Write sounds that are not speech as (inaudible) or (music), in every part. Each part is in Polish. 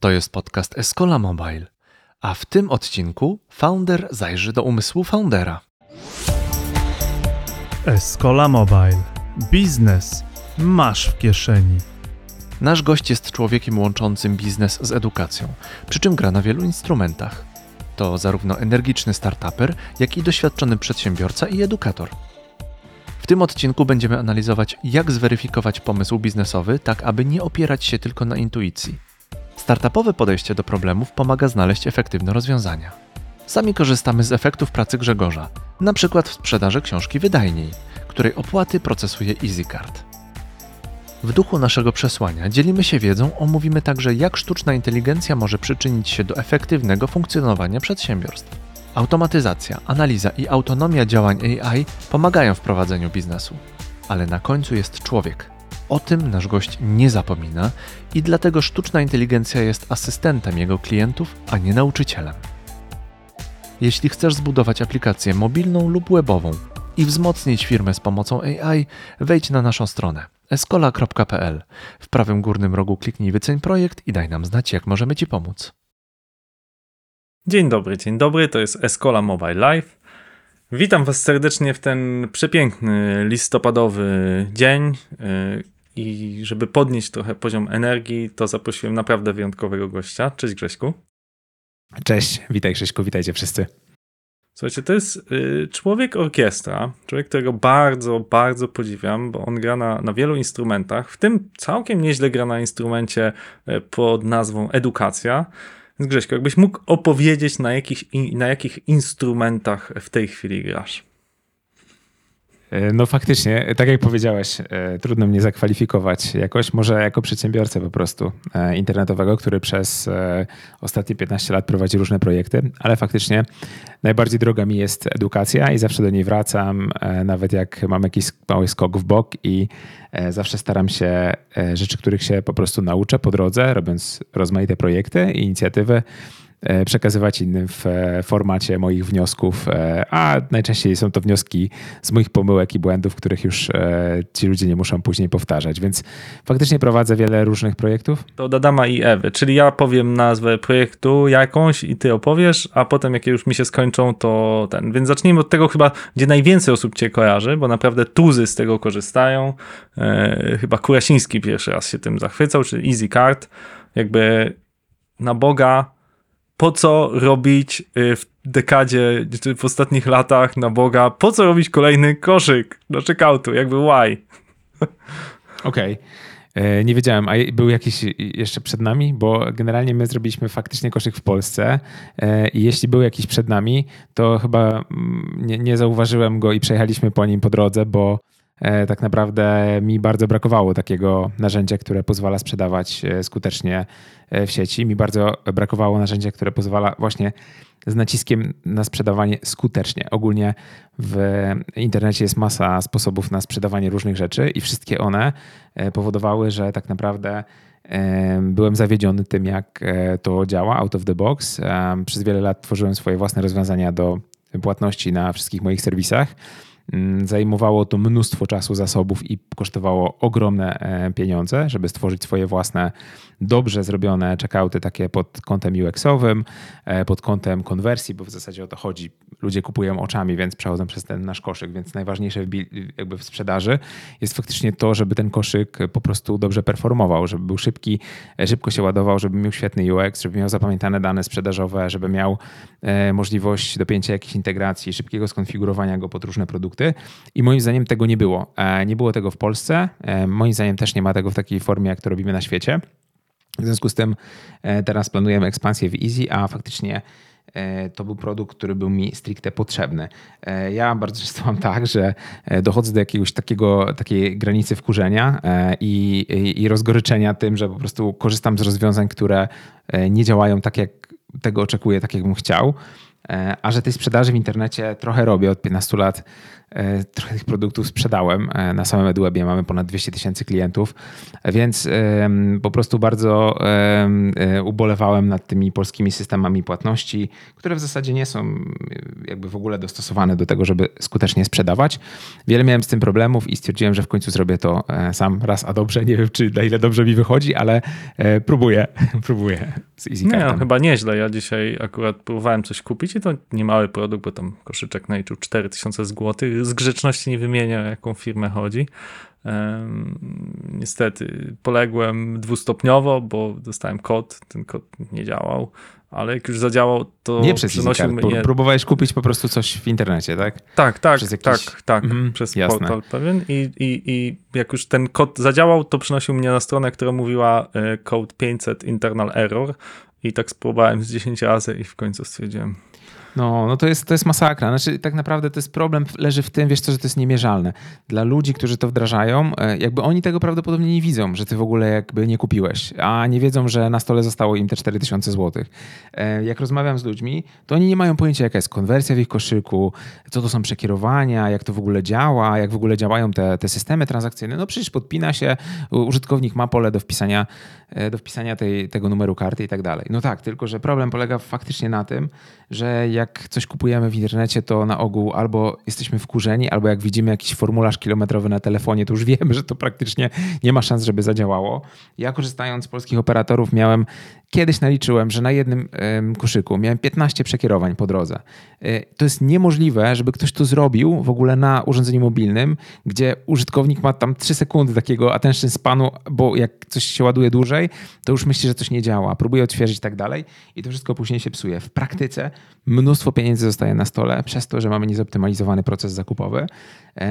To jest podcast Escola Mobile, a w tym odcinku founder zajrzy do umysłu foundera. Escola Mobile. Biznes masz w kieszeni. Nasz gość jest człowiekiem łączącym biznes z edukacją, przy czym gra na wielu instrumentach. To zarówno energiczny startuper, jak i doświadczony przedsiębiorca i edukator. W tym odcinku będziemy analizować, jak zweryfikować pomysł biznesowy, tak aby nie opierać się tylko na intuicji. Startupowe podejście do problemów pomaga znaleźć efektywne rozwiązania. Sami korzystamy z efektów pracy Grzegorza, na przykład w sprzedaży książki wydajniej, której opłaty procesuje EasyCard. W duchu naszego przesłania dzielimy się wiedzą, omówimy także, jak sztuczna inteligencja może przyczynić się do efektywnego funkcjonowania przedsiębiorstw. Automatyzacja, analiza i autonomia działań AI pomagają w prowadzeniu biznesu, ale na końcu jest człowiek. O tym nasz gość nie zapomina i dlatego sztuczna inteligencja jest asystentem jego klientów, a nie nauczycielem. Jeśli chcesz zbudować aplikację mobilną lub webową i wzmocnić firmę z pomocą AI, wejdź na naszą stronę escola.pl. W prawym górnym rogu kliknij wyceń projekt i daj nam znać, jak możemy Ci pomóc. Dzień dobry, dzień dobry, to jest Escola Mobile Live. Witam Was serdecznie w ten przepiękny listopadowy dzień. I żeby podnieść trochę poziom energii, to zaprosiłem naprawdę wyjątkowego gościa. Cześć Grześku. Cześć, witaj Grześku, witajcie wszyscy. Słuchajcie, to jest y, człowiek orkiestra, człowiek, którego bardzo, bardzo podziwiam, bo on gra na, na wielu instrumentach, w tym całkiem nieźle gra na instrumencie y, pod nazwą edukacja. Więc Grześko, jakbyś mógł opowiedzieć, na, jakich, na jakich instrumentach w tej chwili grasz? E, no faktycznie, tak jak powiedziałeś, e, trudno mnie zakwalifikować jakoś, może jako przedsiębiorcę po prostu e, internetowego, który przez ostatnie 15 lat prowadzi różne projekty, ale faktycznie najbardziej droga mi jest edukacja i zawsze do niej wracam, nawet jak mam jakiś mały skok w bok i zawsze staram się rzeczy, których się po prostu nauczę po drodze, robiąc rozmaite projekty i inicjatywy, przekazywać innym w e, formacie moich wniosków, e, a najczęściej są to wnioski z moich pomyłek i błędów, których już ci ludzie nie muszą później powtarzać. Więc faktycznie prowadzę wiele różnych projektów. To od Adama i Ewy, czyli ja powiem nazwę projektu jakąś i ty opowiesz, a potem jakie już mi się skończą, to ten. Więc zacznijmy od tego chyba, gdzie najwięcej osób cię kojarzy, bo naprawdę tuzy z tego korzystają. chyba Kurasiński pierwszy raz się tym zachwycał, czyli Easy Card. Jakby na Boga po co robić y, w dekadzie, czy w ostatnich latach na Boga, po co robić kolejny koszyk do checkoutu, jakby why? Okej. Okay. E, nie wiedziałem, a był jakiś jeszcze przed nami, bo generalnie my zrobiliśmy faktycznie koszyk w Polsce e, i jeśli był jakiś przed nami, to chyba mm, nie, nie zauważyłem go i przejechaliśmy po nim po drodze, bo tak naprawdę mi bardzo brakowało takiego narzędzia, które pozwala sprzedawać e, skutecznie e, w sieci. Mi bardzo brakowało narzędzia, które pozwala właśnie z naciskiem na sprzedawanie skutecznie. Ogólnie w internecie jest masa sposobów na sprzedawanie różnych rzeczy i wszystkie one powodowały, że tak naprawdę byłem zawiedziony tym, jak to działa out of the box. Przez wiele lat tworzyłem swoje własne rozwiązania do płatności na wszystkich moich serwisach zajmowało to mnóstwo czasu, zasobów i kosztowało ogromne e, pieniądze, żeby stworzyć swoje własne, dobrze zrobione checkouty takie pod kątem UX-owym, e, pod kątem konwersji, bo w zasadzie o to chodzi. Ludzie kupują oczami, więc przechodzą przez ten nasz koszyk, więc najważniejsze jakby w sprzedaży jest faktycznie to, żeby ten koszyk po prostu dobrze performował, żeby był szybki, e, szybko się ładował, żeby miał świetny UX, żeby miał zapamiętane dane sprzedażowe, żeby miał możliwość dopięcia jakiejś integracji, szybkiego skonfigurowania go pod różne produkty i moim zdaniem tego nie było. E, nie było tego w Polsce, e, moim zdaniem też nie ma tego w takiej formie, jak to robimy na świecie. W związku z tym e, teraz planujemy ekspansję w Easy, a faktycznie to był produkt, który był mi stricte potrzebny. Ja bardzo często mam tak, że dochodzę do jakiegoś takiego, takiej granicy wkurzenia i, i, i rozgoryczenia tym, że po prostu korzystam z rozwiązań, które nie działają tak, jak tego oczekuję, tak jak bym chciał. A że tej sprzedaży w internecie trochę robię od 15 lat, e, trochę tych produktów sprzedałem. E, Na samym EduWebie mamy ponad 200 tysięcy klientów, więc po prostu bardzo e, ubolewałem nad tymi polskimi systemami płatności, które w zasadzie nie są e, jakby w ogóle dostosowane do tego, żeby skutecznie sprzedawać. Wiele miałem z tym problemów i stwierdziłem, że w końcu zrobię to e, sam raz, a dobrze. Nie wiem, czy na ile dobrze mi wychodzi, ale e, próbuję, (laughs) próbuję z Nie, no, chyba nieźle. Ja dzisiaj akurat próbowałem coś kupić i to niemały produkt, bo tam koszyczek naliczył 4000 zł. Z grzeczności nie wymienię, o jaką firmę chodzi. Niestety poległem dwustopniowo, bo dostałem kod, ten kod nie działał, ale jak już zadziałał, to Nie przez EasyCard, mnie... bo próbowałeś kupić po prostu coś w internecie, tak? Tak, tak, Przez jakiś- tak, tak, Mhm, przez jasne. portal pewien I, i, i jak już ten kod zadziałał, to przynosił mnie na stronę, która mówiła e, code 500 internal error i tak spróbowałem z 10 razy i w końcu stwierdziłem, No, no to jest, to jest masakra. Znaczy, tak naprawdę to jest problem, leży w tym, wiesz co, że to jest niemierzalne. Dla ludzi, którzy to wdrażają, e, jakby oni tego prawdopodobnie nie widzą, że ty w ogóle jakby nie kupiłeś, a nie wiedzą, że na stole zostało im te 4000 zł. E, Jak rozmawiam z ludźmi, to oni nie mają pojęcia, jaka jest konwersja w ich koszyku, co to są przekierowania, jak to w ogóle działa, jak w ogóle działają te, te systemy transakcyjne. No przecież podpina się, użytkownik ma pole do wpisania, e, do wpisania tej, tego numeru karty i tak dalej. No tak, tylko że problem polega faktycznie na tym, że jak coś kupujemy w internecie, to na ogół albo jesteśmy wkurzeni, albo jak widzimy jakiś formularz kilometrowy na telefonie, to już wiemy, że to praktycznie nie ma szans, żeby zadziałało. Ja korzystając z polskich operatorów miałem, kiedyś naliczyłem, że na jednym koszyku miałem 15 przekierowań po drodze. E, To jest niemożliwe, żeby ktoś to zrobił w ogóle na urządzeniu mobilnym, gdzie użytkownik ma tam 3 sekundy takiego attention spanu, bo jak coś się ładuje dłużej, to już myśli, że coś nie działa, próbuje odświeżyć i tak dalej i to wszystko później się psuje. W praktyce mnóstwo pieniędzy zostaje na stole przez to, że mamy niezoptymalizowany proces zakupowy.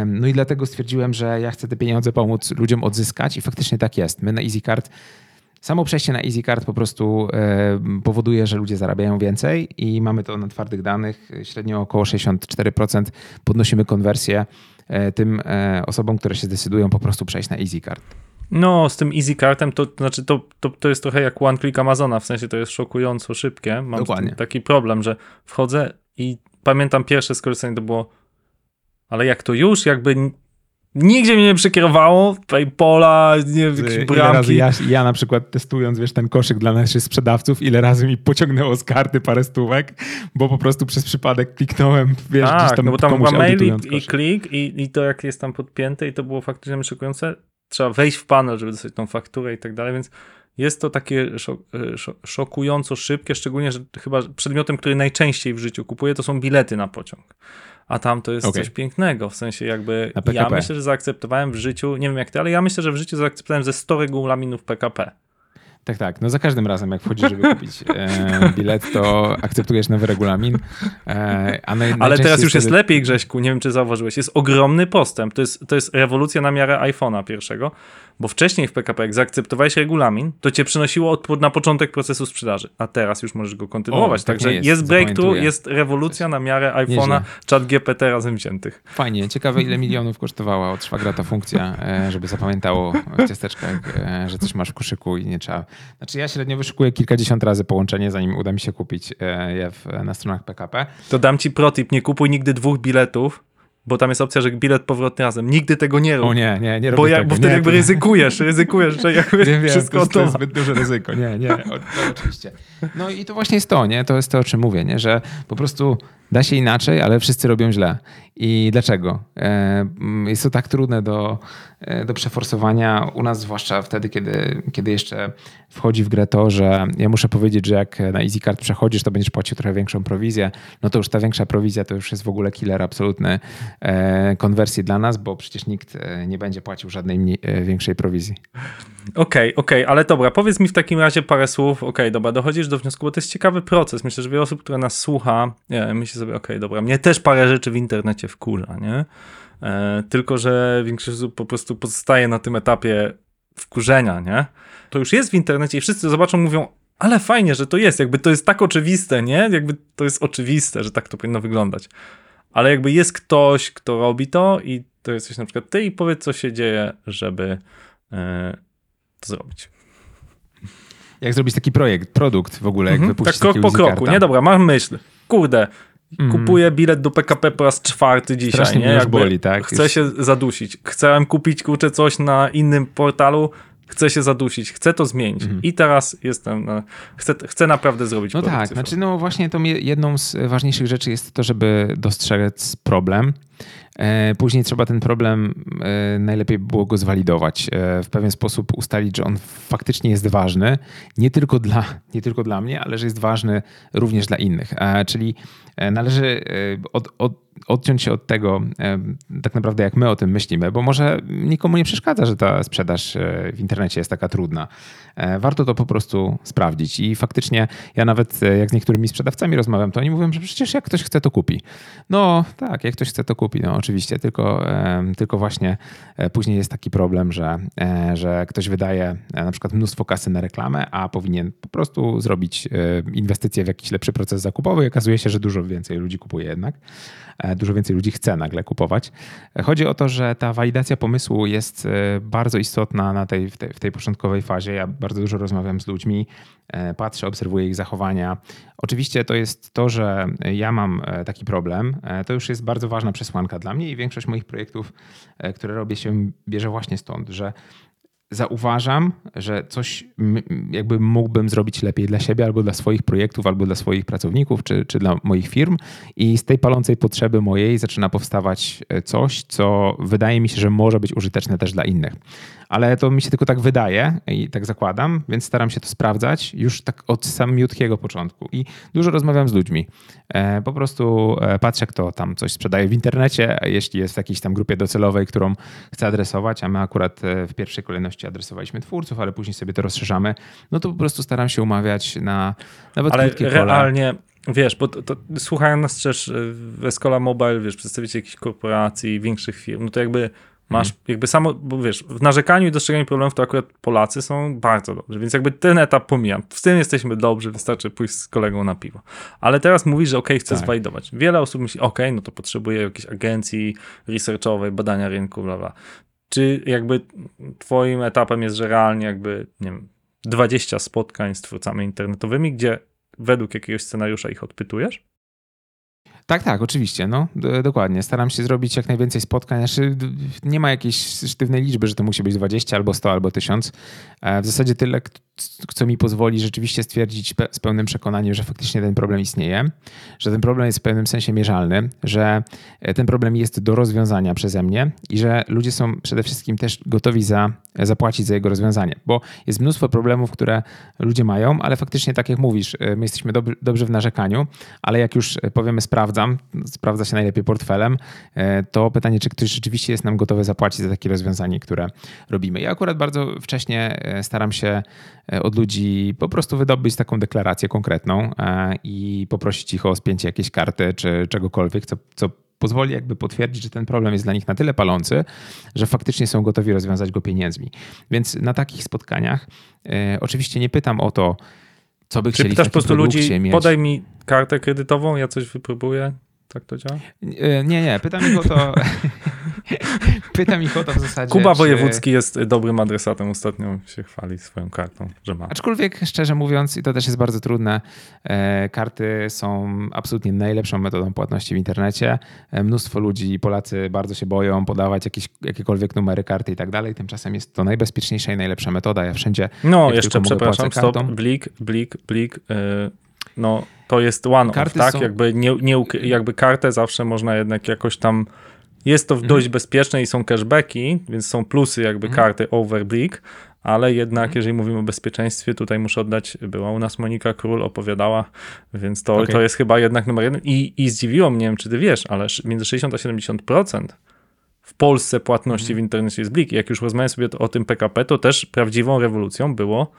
No i dlatego stwierdziłem, że ja chcę te pieniądze pomóc ludziom odzyskać i faktycznie tak jest. My na EasyCard Samo przejście na EasyCard po prostu e, powoduje, że ludzie zarabiają więcej i mamy to na twardych danych. Średnio około 64% podnosimy konwersję e, tym e, osobom, które się zdecydują po prostu przejść na EasyCard. no z tym EasyCardem to, to znaczy to, to, to jest trochę jak one click Amazona, w sensie to jest szokująco szybkie. Mam taki problem, że wchodzę i pamiętam pierwsze skorzystanie to było ale jak to już, jakby nigdzie mnie nie przekierowało, Paypola, nie wiem, jakieś Ile bramki. razy ja, ja na przykład testując wiesz, ten koszyk dla naszych sprzedawców, ile razy mi pociągnęło z karty parę stówek, bo po prostu przez przypadek kliknąłem, wiesz, gdzieś Tak, tam no bo tam była mail i, i klik i, i to jak jest tam podpięte i to było faktycznie szokujące. Trzeba wejść w panel, żeby dostać tą fakturę i tak dalej, więc jest to takie szok, e, szok, szokująco szybkie, szczególnie, że chyba przedmiotem, który najczęściej w życiu kupuję, to są bilety na pociąg. A tam to jest Okej. coś pięknego, w sensie jakby ja myślę, że zaakceptowałem w życiu, nie wiem jak ty, ale ja myślę, że w życiu zaakceptowałem ze 100 regulaminów PKP. Tak, tak. No za każdym razem, jak wchodzisz, żeby kupić (laughs) e, bilet, to akceptujesz nowy regulamin. E, a naj, Ale teraz już jest wtedy- lepiej, Grześku, nie wiem czy zauważyłeś, jest ogromny postęp, to jest, to jest rewolucja na miarę iPhone'a pierwszego, bo wcześniej w PKP jak zaakceptowałeś regulamin, to cię przynosiło od, na początek procesu sprzedaży, a teraz już możesz go kontynuować, O, tak także jest, jest, breakthrough, jest rewolucja na miarę iPhone'a, chat GPT razem wziętych. Fajnie. Ciekawe, ile milionów kosztowała od szwagra ta funkcja, e, żeby zapamiętało w ciasteczkach, e, że coś masz w koszyku i nie trzeba. Znaczy ja średnio wyszukuję kilkadziesiąt razy połączenie, zanim uda mi się kupić e, je na stronach PKP. To dam ci protip, nie kupuj nigdy dwóch biletów, bo tam jest opcja, że bilet powrotny razem. Nigdy tego nie rób. O nie, nie, nie robię bo, jak, tego. bo wtedy nie, jakby to- ryzykujesz, ryzykujesz, że (laughs) jakby Wiem, wiem, wszystko to, jest, to jest zbyt duże ryzyko. Nie, nie, o, oczywiście. No i to właśnie jest to, nie? To jest to, o czym mówię, nie? Że po prostu da się inaczej, ale wszyscy robią źle. I dlaczego? E, mm, Jest to tak trudne do, e, do przeforsowania u nas, zwłaszcza wtedy, kiedy, kiedy jeszcze wchodzi w grę to, że ja muszę powiedzieć, że jak na EasyCard przechodzisz, to będziesz płacił trochę większą prowizję, no to już ta większa prowizja to już jest w ogóle killer absolutny e, konwersji dla nas, bo przecież nikt nie będzie płacił żadnej mniej, większej prowizji. Okej, okej, ale dobra, powiedz mi w takim razie parę słów. Okej, dobra, dochodzisz do wniosku, bo to jest ciekawy proces. Myślę, że wiele osób, które nas słucha, myśli sobie, okej, dobra, mnie też parę rzeczy w internecie wkurza, nie? E, tylko, że większość osób po prostu pozostaje na tym etapie wkurzenia, nie? To już jest w internecie i wszyscy zobaczą, mówią, ale fajnie, że to jest, jakby to jest tak oczywiste, nie? Jakby to jest oczywiste, że tak to powinno wyglądać. Ale jakby jest ktoś, kto robi to i to jesteś na przykład ty i powiedz, co się dzieje, żeby e, to zrobić. Jak zrobić taki projekt, produkt w ogóle, jak Mhm. wypuścić Tak krok po kroku, nie? Dobra, mam myśl. Kurde. Kupuję bilet do PKP po raz czwarty dzisiaj, Strasznie nie? Jakby boli, tak? Chcę się zadusić. Chciałem kupić, kurczę, coś na innym portalu, chcę się zadusić, chcę to zmienić. I teraz jestem, na, chcę, chcę naprawdę zrobić Mhm. No tak, cyfrowy. znaczy no właśnie je- jedną z ważniejszych rzeczy jest to, żeby dostrzec problem. E, Później trzeba ten problem, e, najlepiej było go zwalidować, e, w pewien sposób ustalić, że on faktycznie jest ważny, nie tylko dla, nie tylko dla mnie, ale że jest ważny również dla innych. Czyli należy od, od, odciąć się od tego, tak naprawdę jak my o tym myślimy, bo może nikomu nie przeszkadza, że ta sprzedaż e, w internecie jest taka trudna. E, Warto to po prostu sprawdzić i faktycznie ja nawet e, jak z niektórymi sprzedawcami rozmawiam, to oni mówią, że przecież jak ktoś chce, to kupi. No tak, jak ktoś chce, to kupi, no oczywiście, tylko, tylko właśnie później jest taki problem, że, że ktoś wydaje na przykład mnóstwo kasy na reklamę, a powinien po prostu zrobić inwestycje w jakiś lepszy proces zakupowy i okazuje się, że dużo więcej ludzi kupuje jednak. E, Dużo więcej ludzi chce nagle kupować. Chodzi o to, że ta walidacja pomysłu jest e, bardzo istotna na tej, w, tej, w tej początkowej fazie. Ja bardzo dużo rozmawiam z ludźmi, e, patrzę, obserwuję ich zachowania. Oczywiście to jest to, że ja mam taki problem. To już jest bardzo ważna przesłanka dla mnie i większość moich projektów, które robię, się bierze właśnie stąd, że zauważam, że coś jakby mógłbym zrobić lepiej dla siebie, albo dla swoich projektów, albo dla swoich pracowników, czy, czy dla moich firm. I z tej palącej potrzeby mojej zaczyna powstawać e, coś, co wydaje mi się, że może być użyteczne też dla innych. Ale to mi się tylko tak wydaje i tak zakładam, więc staram się to sprawdzać już tak od samiutkiego początku. I dużo rozmawiam z ludźmi. E, Po prostu e, patrzę, kto tam coś sprzedaje w internecie, jeśli jest w jakiejś tam grupie docelowej, którą chcę adresować, a my akurat e, w pierwszej kolejności adresowaliśmy twórców, ale później sobie to rozszerzamy, no to po prostu staram się umawiać na nawet Ale krótkie kola. realnie, wiesz, bo to, to, słuchają nas też w Escola Mobile, wiesz, przedstawiciele jakichś korporacji, większych firm, no to jakby masz, Mhm. jakby samo, bo wiesz, w narzekaniu i dostrzeganiu problemów to akurat Polacy są bardzo dobrzy, więc jakby ten etap pomijam. W tym jesteśmy dobrzy, wystarczy pójść z kolegą na piwo. Ale teraz mówisz, że ok, chcę Tak. zwalidować. Wiele osób myśli, ok, no to potrzebuję jakiejś agencji researchowej, badania rynku, bla, bla. Czy jakby twoim etapem jest, że realnie jakby, nie wiem, 20 spotkań z twórcami internetowymi, gdzie według jakiegoś scenariusza ich odpytujesz? Tak, tak, oczywiście, no dokładnie. Staram się zrobić jak najwięcej spotkań. Znaczy, nie ma jakiejś sztywnej liczby, że to musi być 20 albo 100 albo 1000. E, W zasadzie tyle, co mi pozwoli rzeczywiście stwierdzić z pełnym przekonaniem, że faktycznie ten problem istnieje, że ten problem jest w pewnym sensie mierzalny, że e, ten problem jest do rozwiązania przeze mnie i że ludzie są przede wszystkim też gotowi za, zapłacić za jego rozwiązanie, bo jest mnóstwo problemów, które ludzie mają, ale faktycznie tak jak mówisz, e, my jesteśmy dobrzy, dobrzy w narzekaniu, ale jak już e, powiemy sprawdzam, sprawdza się najlepiej portfelem, e, to pytanie, czy ktoś rzeczywiście jest nam gotowy zapłacić za takie rozwiązanie, które robimy. Ja akurat bardzo wcześnie e, staram się e, od ludzi po prostu wydobyć taką deklarację konkretną e, i poprosić ich o spięcie jakiejś karty czy czegokolwiek, co, co pozwoli jakby potwierdzić, że ten problem jest dla nich na tyle palący, że faktycznie są gotowi rozwiązać go pieniędzmi. Więc na takich spotkaniach e, oczywiście nie pytam o to, co by Czy chcieli w pytasz po prostu ludzi, mieć. podaj mi kartę kredytową, ja coś wypróbuję? Tak to działa? E, Nie, nie, pytam ich o to. (laughs) (laughs) pytam ich o to w zasadzie. Kuba czy- Wojewódzki jest dobrym adresatem, ostatnio się chwali swoją kartą, że ma. Aczkolwiek szczerze mówiąc, i to też jest bardzo trudne, e, karty są absolutnie najlepszą metodą płatności w internecie. E, Mnóstwo ludzi, Polacy bardzo się boją podawać jakieś, jakiekolwiek numery karty i tak dalej. Tymczasem jest to najbezpieczniejsza i najlepsza metoda. Ja wszędzie. No, jeszcze przepraszam, stop, kartą. blik, blik, blik. Yy, no, to jest one-off, Karty tak? są- Jakby, nie, nie, jakby kartę zawsze można jednak jakoś tam... Jest to Mhm. dość bezpieczne i są cashbacki, więc są plusy jakby Mhm. karty over blik, ale jednak jeżeli mówimy o bezpieczeństwie, tutaj muszę oddać, była u nas Monika Król, opowiadała, więc to, Okej. to jest chyba jednak numer jeden. I, I zdziwiło mnie, nie wiem, czy ty wiesz, ale między 60 a 70% w Polsce płatności Mhm. w internecie jest blik. Jak już rozmawiam sobie o tym PKP, to też prawdziwą rewolucją było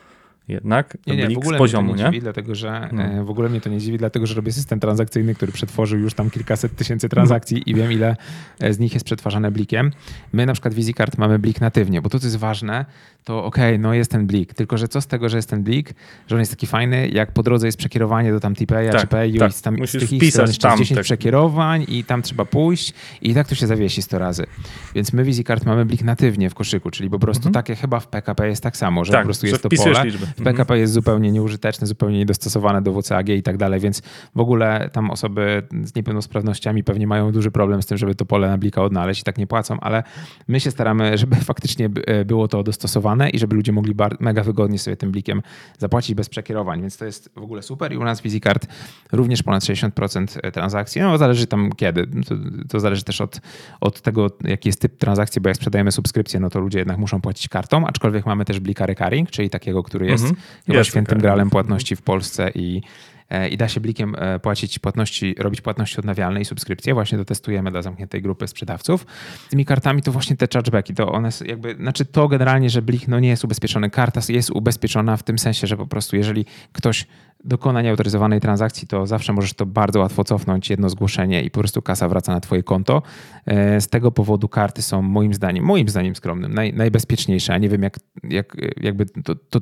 jednak Nie, nie, w ogóle z poziomu, mnie to nie, dziwi, dlatego że No. e, w ogóle mnie to nie dziwi, dlatego że robię system transakcyjny, który przetworzył już tam kilkaset tysięcy transakcji i wiem, ile e, z nich jest przetwarzane blikiem. My na przykład w EasyCard mamy blik natywnie, bo to, co jest ważne, to okej, no jest ten blik, tylko że co z tego, że jest ten blik, że on jest taki fajny, jak po drodze jest przekierowanie do tam TPA Tak, czy PayU tak. i z, tam, z Musisz tych ich wpisać tam 10 tak. przekierowań i tam trzeba pójść i tak to się zawiesi 100 razy. Więc my w EasyCard mamy blik natywnie w koszyku, czyli po prostu takie chyba w PKP jest tak samo, że Mhm. Tak, po prostu że jest to pole. liczby. PKP jest zupełnie nieużyteczne, zupełnie niedostosowane do WCAG i tak dalej, więc w ogóle tam osoby z niepełnosprawnościami pewnie mają duży problem z tym, żeby to pole na blika odnaleźć i tak nie płacą, ale my się staramy, żeby (laughs) faktycznie by- było to dostosowane i żeby ludzie mogli mega wygodnie sobie tym blikiem zapłacić bez przekierowań, więc to jest w ogóle super. I u nas EasyCard również ponad 60% transakcji, no zależy tam kiedy, to, to zależy też od, od tego, jaki jest typ transakcji, bo jak sprzedajemy subskrypcję, no to ludzie jednak muszą płacić kartą, aczkolwiek mamy też blika recurring, czyli takiego, który jest Mhm. chyba Jest świętym gralem płatności w Polsce i e, i da się blikiem e, płacić płatności, robić płatności odnawialne i subskrypcje. Właśnie to testujemy dla zamkniętej grupy sprzedawców. Z tymi kartami to właśnie te chargebacki, to one jakby, znaczy to generalnie, że blik no nie jest ubezpieczony. Karta jest ubezpieczona w tym sensie, że po prostu jeżeli ktoś dokona nieautoryzowanej transakcji, to zawsze możesz to bardzo łatwo cofnąć, jedno zgłoszenie i po prostu kasa wraca na twoje konto. E, Z tego powodu karty są moim zdaniem, moim zdaniem skromnym, naj, najbezpieczniejsze, a nie wiem jak, jak jakby to, to,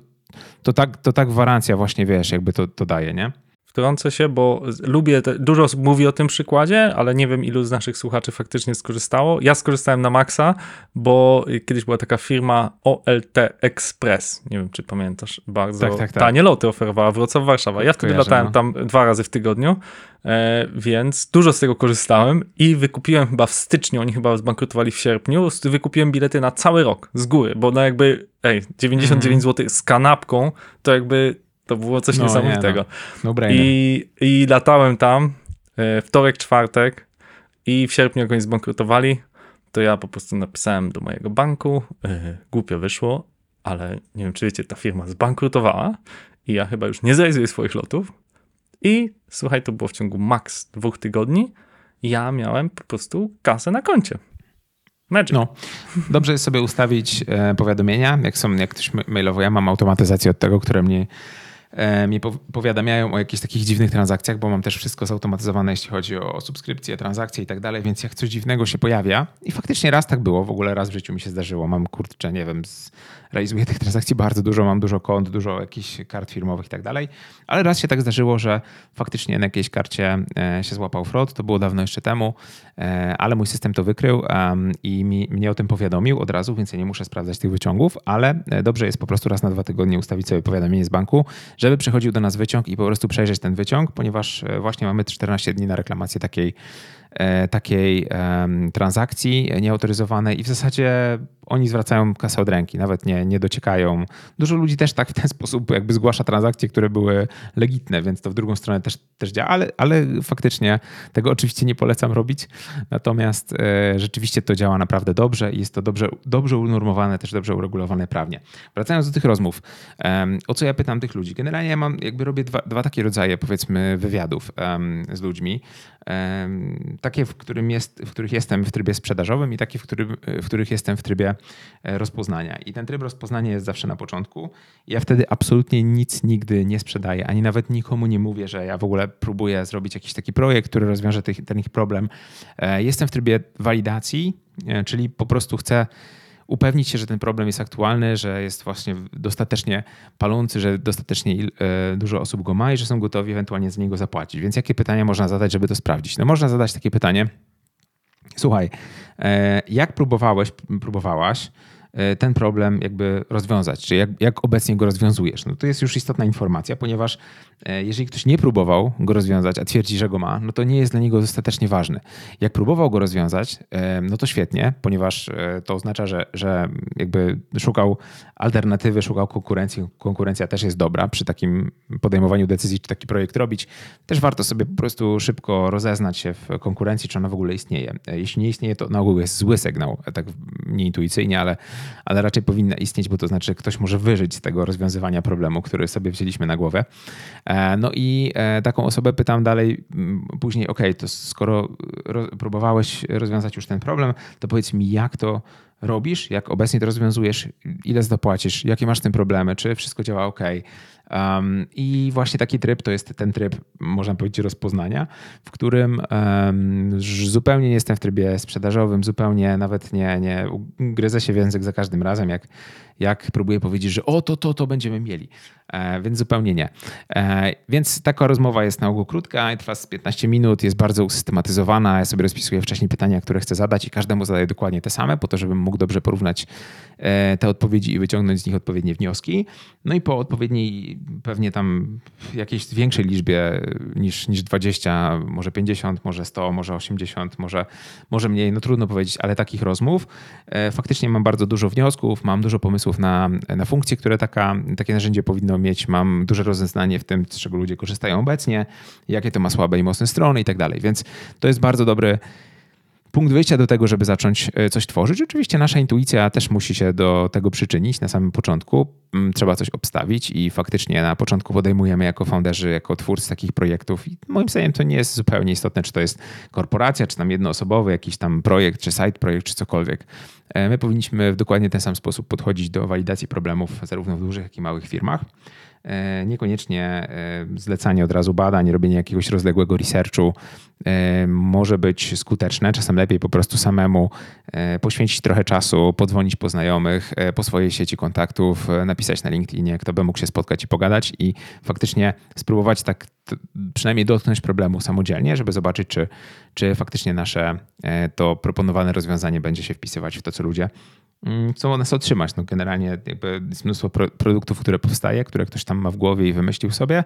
to, tak, to tak gwarancja właśnie, wiesz, jakby to, to daje, nie? Wtrącę się, bo lubię, te, dużo osób mówi o tym przykładzie, ale nie wiem ilu z naszych słuchaczy faktycznie skorzystało. Ja skorzystałem na maksa, bo kiedyś była taka firma OLT Express. Nie wiem, czy pamiętasz. Bardzo Tak, tak, tak. tanie loty oferowała Wrocław-Warszawa. Ja wtedy Kojarzę, latałem no. tam dwa razy w tygodniu, e, więc dużo z tego korzystałem i wykupiłem chyba w styczniu, oni chyba zbankrutowali w sierpniu, wykupiłem bilety na cały rok z góry, bo no jakby, ej, 99 zł z kanapką, to jakby to było coś No, nie, niesamowitego. No brainer. I, I latałem tam e, wtorek, czwartek i w sierpniu jak oni zbankrutowali, to ja po prostu napisałem do mojego banku, e, głupio wyszło, ale nie wiem czy wiecie, ta firma zbankrutowała i ja chyba już nie zrealizuję swoich lotów i słuchaj, to było w ciągu maks dwóch tygodni, ja miałem po prostu kasę na koncie. Magic. No, dobrze jest sobie ustawić e, powiadomienia, jak są, jak ktoś ma- mailowo, ja mam automatyzację od tego, które mnie, mnie pow- powiadamiają o jakichś takich dziwnych transakcjach, bo mam też wszystko zautomatyzowane, jeśli chodzi o subskrypcje, transakcje i tak dalej, więc jak coś dziwnego się pojawia i faktycznie raz tak było, w ogóle raz w życiu mi się zdarzyło, mam kurczę, nie wiem, z, realizuję tych transakcji bardzo dużo, mam dużo kont, dużo jakichś kart firmowych i tak dalej, ale raz się tak zdarzyło, że faktycznie na jakiejś karcie e, się złapał fraud, to było dawno jeszcze temu, e, ale mój system to wykrył i mi, mnie o tym powiadomił od razu, więc ja nie muszę sprawdzać tych wyciągów, ale e, dobrze jest po prostu raz na dwa tygodnie ustawić sobie powiadomienie z banku, żeby przychodził do nas wyciąg i po prostu przejrzeć ten wyciąg, ponieważ właśnie mamy 14 dni na reklamację takiej, takiej transakcji nieautoryzowanej i w zasadzie oni zwracają kasę od ręki, nawet nie, nie dociekają. Dużo ludzi też tak w ten sposób jakby zgłasza transakcje, które były legitne, więc to w drugą stronę też, też działa, ale, ale faktycznie tego oczywiście nie polecam robić. Natomiast e, rzeczywiście to działa naprawdę dobrze i jest to dobrze, dobrze unormowane, też dobrze uregulowane prawnie. Wracając do tych rozmów, o co ja pytam tych ludzi? Generalnie ja mam, jakby robię dwa, dwa takie rodzaje, powiedzmy, wywiadów z ludźmi. Takie, w, którym jest, w których jestem w trybie sprzedażowym i takie, w, którym, w których jestem w trybie rozpoznania. I ten tryb rozpoznania jest zawsze na początku. Ja wtedy absolutnie nic nigdy nie sprzedaję, ani nawet nikomu nie mówię, że ja w ogóle próbuję zrobić jakiś taki projekt, który rozwiąże ten ich problem. E, Jestem w trybie walidacji, e, czyli po prostu chcę upewnić się, że ten problem jest aktualny, że jest właśnie dostatecznie palący, że dostatecznie e, dużo osób go ma i że są gotowi ewentualnie za niego zapłacić. Więc jakie pytania można zadać, żeby to sprawdzić? No można zadać takie pytanie. Słuchaj, e, jak próbowałeś, próbowałaś ten problem jakby rozwiązać, czy jak, jak obecnie go rozwiązujesz? No to jest już istotna informacja, ponieważ e, jeżeli ktoś nie próbował go rozwiązać, a twierdzi, że go ma, no to nie jest dla niego dostatecznie ważny. Jak próbował go rozwiązać, e, no to świetnie, ponieważ e, to oznacza, że, że jakby szukał alternatywy, szukał konkurencji. Konkurencja też jest dobra przy takim podejmowaniu decyzji, czy taki projekt robić. Też warto sobie po prostu szybko rozeznać się w konkurencji, czy ona w ogóle istnieje. E, Jeśli nie istnieje, to na ogół jest zły sygnał, e, tak nieintuicyjnie, ale, ale raczej powinna istnieć, bo to znaczy, że ktoś może wyżyć z tego rozwiązywania problemu, który sobie wzięliśmy na głowę. E, No i e, taką osobę pytam dalej mm, później, ok, to skoro ro- próbowałeś rozwiązać już ten problem, to powiedz mi, jak to robisz, jak obecnie to rozwiązujesz, ile zapłacisz, jakie masz z tym problemy, czy wszystko działa ok, Um, I właśnie taki tryb to jest ten tryb, można powiedzieć, rozpoznania, w którym um, zupełnie nie jestem w trybie sprzedażowym, zupełnie nawet nie, nie gryzę się w język za każdym razem, jak, jak próbuję powiedzieć, że o, to, to, to będziemy mieli. E, więc zupełnie nie. E, więc taka rozmowa jest na ogół krótka, trwa z 15 minut, jest bardzo usystematyzowana. Ja sobie rozpisuję wcześniej pytania, które chcę zadać i każdemu zadaję dokładnie te same, po to, żebym mógł dobrze porównać e, te odpowiedzi i wyciągnąć z nich odpowiednie wnioski. No i po odpowiedniej, pewnie tam jakiejś większej liczbie niż, niż 20, może 50, może 100, może 80, może, może mniej, no trudno powiedzieć, ale takich rozmów. Faktycznie mam bardzo dużo wniosków, mam dużo pomysłów na, na funkcje, które taka, takie narzędzie powinno mieć. Mam duże rozeznanie w tym, z czego ludzie korzystają obecnie, jakie to ma słabe i mocne strony i tak dalej. Więc to jest bardzo dobry punkt wyjścia do tego, żeby zacząć e, coś tworzyć. Oczywiście nasza intuicja też musi się do tego przyczynić na samym początku. Mm, trzeba coś obstawić i faktycznie na początku podejmujemy jako founderzy, jako twórcy takich projektów i moim zdaniem to nie jest zupełnie istotne, czy to jest korporacja, czy tam jednoosobowy jakiś tam projekt, czy side projekt, czy cokolwiek. E, my powinniśmy w dokładnie ten sam sposób podchodzić do walidacji problemów zarówno w dużych, jak i małych firmach. E, niekoniecznie e, zlecanie od razu badań, robienie jakiegoś rozległego researchu e, może być skuteczne. Czasem lepiej po prostu samemu poświęcić trochę czasu, podzwonić po znajomych, po swojej sieci kontaktów, napisać na LinkedInie, kto by mógł się spotkać i pogadać i faktycznie spróbować tak przynajmniej dotknąć problemu samodzielnie, żeby zobaczyć, czy, czy faktycznie nasze to proponowane rozwiązanie będzie się wpisywać w to, co ludzie Mm, chcą nas otrzymać. No generalnie jakby jest mnóstwo pro produktów, które powstaje, które ktoś tam ma w głowie i wymyślił sobie.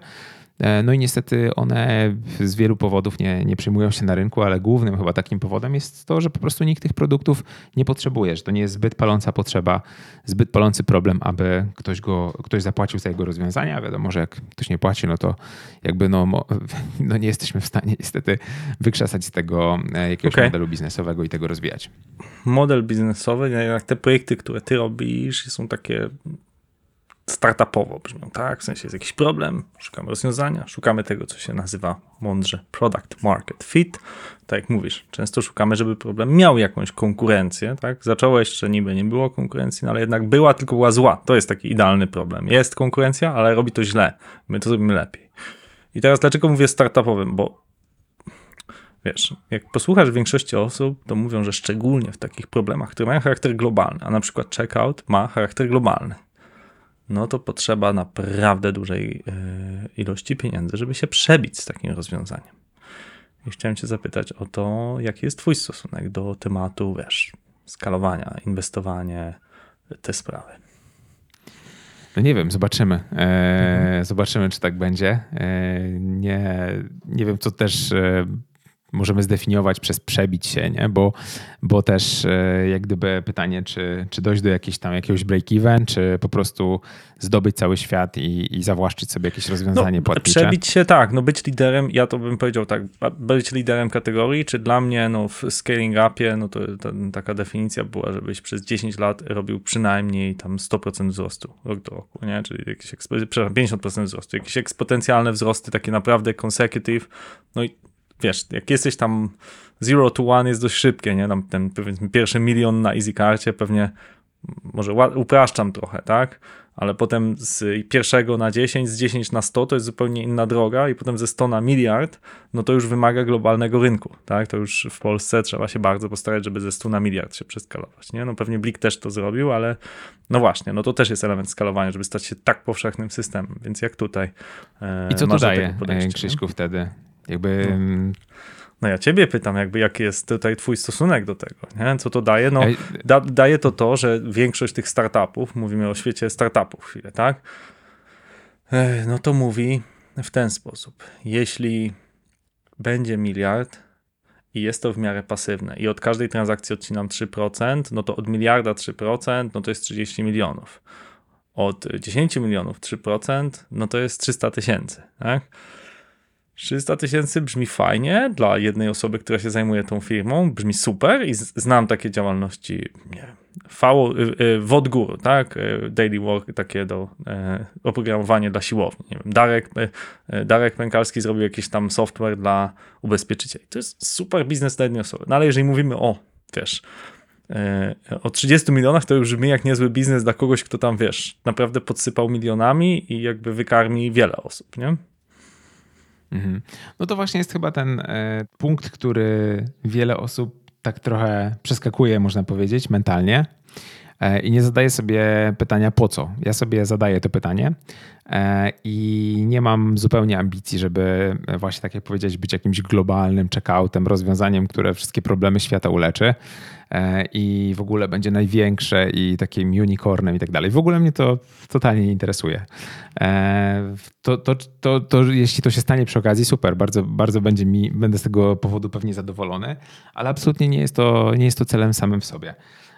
E, no i niestety one z wielu powodów nie, nie przyjmują się na rynku, ale głównym chyba takim powodem jest to, że po prostu nikt tych produktów nie potrzebuje, że to nie jest zbyt paląca potrzeba, zbyt palący problem, aby ktoś, go, ktoś zapłacił za jego rozwiązania. Wiadomo, że jak ktoś nie płaci, no to jakby no, (laughs) no nie jesteśmy w stanie niestety wykrzesać z tego e, jakiegoś okay. modelu biznesowego i tego rozwijać. Model biznesowy, jak te projekty, które ty robisz, są takie startupowo brzmią, tak? W sensie jest jakiś problem, szukamy rozwiązania, szukamy tego, co się nazywa mądrze product market fit. Tak jak mówisz, często szukamy, żeby problem miał jakąś konkurencję, tak? Zaczęło jeszcze niby nie było konkurencji, no ale jednak była, tylko była zła. To jest taki idealny problem. Jest konkurencja, ale robi to źle. My to zrobimy lepiej. I teraz dlaczego mówię startupowym? Bo wiesz, jak posłuchasz większości osób, to mówią, że szczególnie w takich problemach, które mają charakter globalny, a na przykład checkout ma charakter globalny no to potrzeba naprawdę dużej e, ilości pieniędzy, żeby się przebić z takim rozwiązaniem. I chciałem Cię zapytać o to, jaki jest Twój stosunek do tematu, wiesz, skalowania, inwestowanie, te sprawy. No nie wiem, zobaczymy. E, mhm. Zobaczymy, czy tak będzie. E, nie, nie wiem, co też możemy zdefiniować przez przebić się, nie? Bo, bo też e, jak gdyby pytanie, czy, czy dojść do jakiegoś tam jakiegoś break-even, czy po prostu zdobyć cały świat i, i zawłaszczyć sobie jakieś rozwiązanie no, płatnicze. Przebić się tak, no być liderem, ja to bym powiedział tak, być liderem kategorii, czy dla mnie no w scaling upie, no to, to taka definicja była, żebyś przez 10 lat robił przynajmniej tam 100% wzrostu rok do roku, nie? Czyli jakieś, przepraszam, 50% wzrostu, jakieś eksponencjalne wzrosty, takie naprawdę consecutive, no i wiesz, jak jesteś tam zero to one jest dość szybkie, nie? Tam ten powiedzmy pierwszy milion na easy karcie pewnie może upraszczam trochę, tak? Ale potem z pierwszego na 10, z 10 na 100 to jest zupełnie inna droga i potem ze 100 na miliard, no to już wymaga globalnego rynku, tak? To już w Polsce trzeba się bardzo postarać, żeby ze 100 na miliard się przeskalować, nie? No pewnie Blik też to zrobił, ale no właśnie, no to też jest element skalowania, żeby stać się tak powszechnym systemem, więc jak tutaj e, I co to daje, Krzyśku, wtedy? Jakby... No. no. ja ciebie pytam, jakby jaki jest tutaj twój stosunek do tego, nie? Co to daje? No, da, daje to to, że większość tych startupów, mówimy o świecie startupów chwilę, tak? No to mówi w ten sposób. Jeśli będzie miliard i jest to w miarę pasywne i od każdej transakcji odcinam 3%, no to od miliarda 3%, no to jest 30 milionów. Od 10 milionów 3%, no to jest 300 tysięcy, tak? 300 tysięcy brzmi fajnie dla jednej osoby, która się zajmuje tą firmą, brzmi super i znam takie działalności, nie wiem, y, y, tak, y, daily work, takie do e, oprogramowanie dla siłowni. Nie wiem, Darek, Darek Pękalski zrobił jakiś tam software dla ubezpieczycieli. To jest super biznes dla jednej osoby. No ale jeżeli mówimy o, wiesz, e, o 30 milionach to już brzmi jak niezły biznes dla kogoś, kto tam, wiesz, naprawdę podsypał milionami i jakby wykarmi wiele osób, nie? Mhm. No to właśnie jest chyba ten e, punkt, który wiele osób tak trochę przeskakuje, można powiedzieć, mentalnie e, i nie zadaje sobie pytania po co. Ja sobie zadaję to pytanie e, i nie mam zupełnie ambicji, żeby właśnie tak jak powiedzieć, być jakimś globalnym checkoutem, rozwiązaniem, które wszystkie problemy świata uleczy i w ogóle będzie największe i takim unicornem i tak dalej. W ogóle mnie to totalnie nie interesuje. E, To, to, to, to jeśli to się stanie przy okazji, super, bardzo, bardzo będzie mi, będę z tego powodu pewnie zadowolony, ale absolutnie nie jest to, nie jest to celem samym w sobie.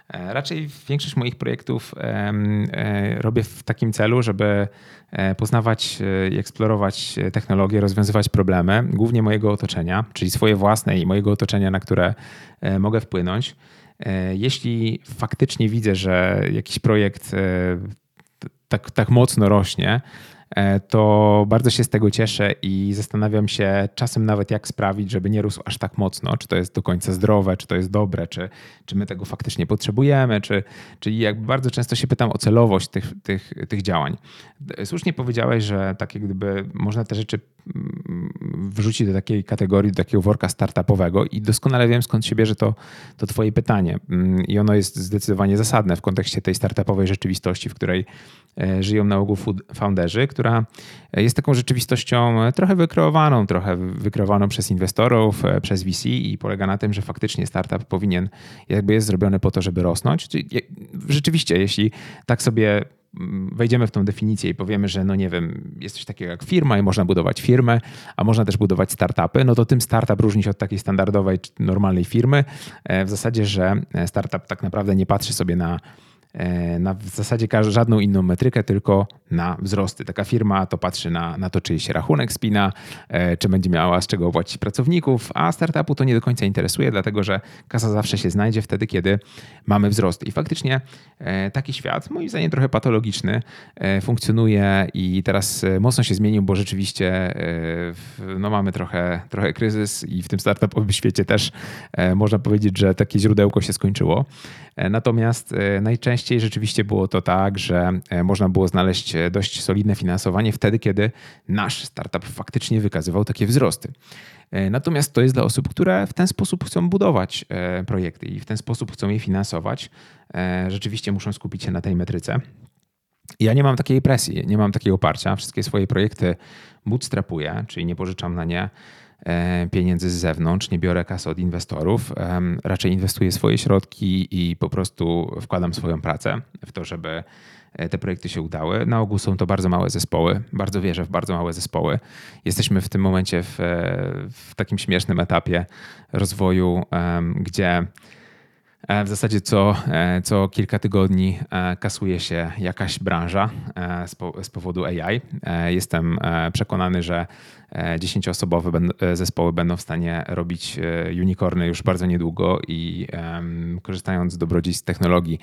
E, Raczej większość moich projektów e, robię w takim celu, żeby e, poznawać e, i eksplorować e, technologie, rozwiązywać problemy, głównie mojego otoczenia, czyli swoje własne i mojego otoczenia, na które e, mogę wpłynąć. E, Jeśli faktycznie widzę, że jakiś projekt e, tak, tak mocno rośnie, e, to bardzo się z tego cieszę i zastanawiam się czasem nawet, jak sprawić, żeby nie rósł aż tak mocno. Czy to jest do końca zdrowe, czy to jest dobre, czy, czy my tego faktycznie potrzebujemy, czy, czyli jakby bardzo często się pytam o celowość tych, tych, tych działań. Słusznie powiedziałeś, że tak jak gdyby można te rzeczy mm, wrzucić do takiej kategorii, do takiego worka startupowego i doskonale wiem, skąd się bierze to, to twoje pytanie. Mm, I ono jest zdecydowanie zasadne w kontekście tej startupowej rzeczywistości, w której e, żyją na ogół founderzy, która jest taką rzeczywistością e, trochę wykreowaną, trochę wykreowaną przez inwestorów, e, przez VC i polega na tym, że faktycznie startup powinien, jakby jest zrobiony po to, żeby rosnąć. Czyli rzeczywiście, jeśli tak sobie wejdziemy w tą definicję i powiemy, że no nie wiem, jest coś takiego jak firma i można budować firmę, a można też budować startupy, no to tym startup różni się od takiej standardowej czy normalnej firmy. E, W zasadzie, że startup tak naprawdę nie patrzy sobie na e, na w zasadzie żadną inną metrykę, tylko na wzrosty. Taka firma to patrzy na, na to, czy się rachunek spina, e, czy będzie miała z czego opłacić pracowników, a startupu to nie do końca interesuje, dlatego że kasa zawsze się znajdzie wtedy, kiedy mamy wzrost. I faktycznie e, taki świat, moim zdaniem trochę patologiczny, e, funkcjonuje i teraz e, mocno się zmienił, bo rzeczywiście e, no mamy trochę, trochę kryzys i w tym startupowym (laughs) świecie też e, można powiedzieć, że takie źródełko się skończyło. E, Natomiast e, najczęściej rzeczywiście było to tak, że e, można było znaleźć e, dość solidne finansowanie wtedy, kiedy nasz startup faktycznie wykazywał takie wzrosty. E, Natomiast to jest dla osób, które w ten sposób chcą budować projekty i w ten sposób chcą je finansować. Rzeczywiście muszą skupić się na tej metryce. Ja nie mam takiej presji, nie mam takiego oparcia. Wszystkie swoje projekty bootstrapuję, czyli nie pożyczam na nie pieniędzy z zewnątrz, nie biorę kasy od inwestorów. Raczej inwestuję swoje środki i po prostu wkładam swoją pracę w to, żeby e, te projekty się udały. Na ogół są to bardzo małe zespoły. Bardzo wierzę w bardzo małe zespoły. Jesteśmy w tym momencie w, e, w takim śmiesznym etapie rozwoju, gdzie E, W zasadzie co, e, co kilka tygodni e, kasuje się jakaś branża e, z, po, z powodu AI. E, Jestem e, przekonany, że e, dziesięcioosobowe e, zespoły będą w stanie robić e, unicorny już bardzo niedługo i korzystając z dobrodziejstw technologii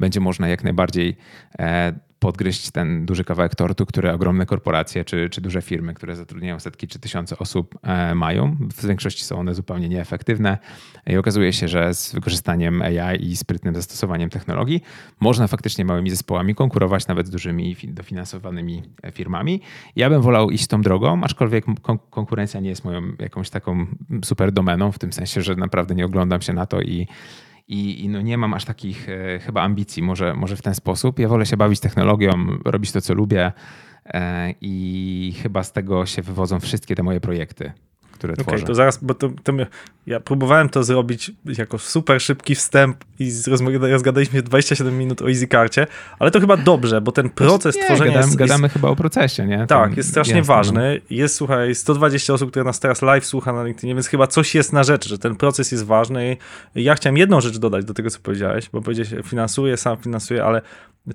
będzie można jak najbardziej e, podgryźć ten duży kawałek tortu, które ogromne korporacje czy, czy duże firmy, które zatrudniają setki czy tysiące osób e, mają. W większości są one zupełnie nieefektywne i okazuje się, że z wykorzystaniem AI i sprytnym zastosowaniem technologii można faktycznie małymi zespołami konkurować nawet z dużymi fi- dofinansowanymi e, firmami. Ja bym wolał iść tą drogą, aczkolwiek kon- konkurencja nie jest moją jakąś taką super domeną, w tym sensie, że naprawdę nie oglądam się na to i i, i no nie mam aż takich e, chyba ambicji, może, może w ten sposób. Ja wolę się bawić technologią, robić to, co lubię e, i chyba z tego się wywodzą wszystkie te moje projekty, które Okej, tworzę. to zaraz, bo to, to my, ja próbowałem to zrobić jako super szybki wstęp i rozgadaliśmy 27 minut o EasyCarcie, ale to chyba dobrze, bo ten proces nie, tworzenia gadamy, jest, gadamy chyba o procesie, nie? jest, Tam tak, jest strasznie jasne, no. ważny. Jest, słuchaj, 120 osób, które nas teraz live słucha na LinkedInie, więc chyba coś jest na rzecz, że ten proces jest ważny. Ja chciałem jedną rzecz dodać do tego, co powiedziałeś, bo powiedziałeś, finansuję, sam finansuję, ale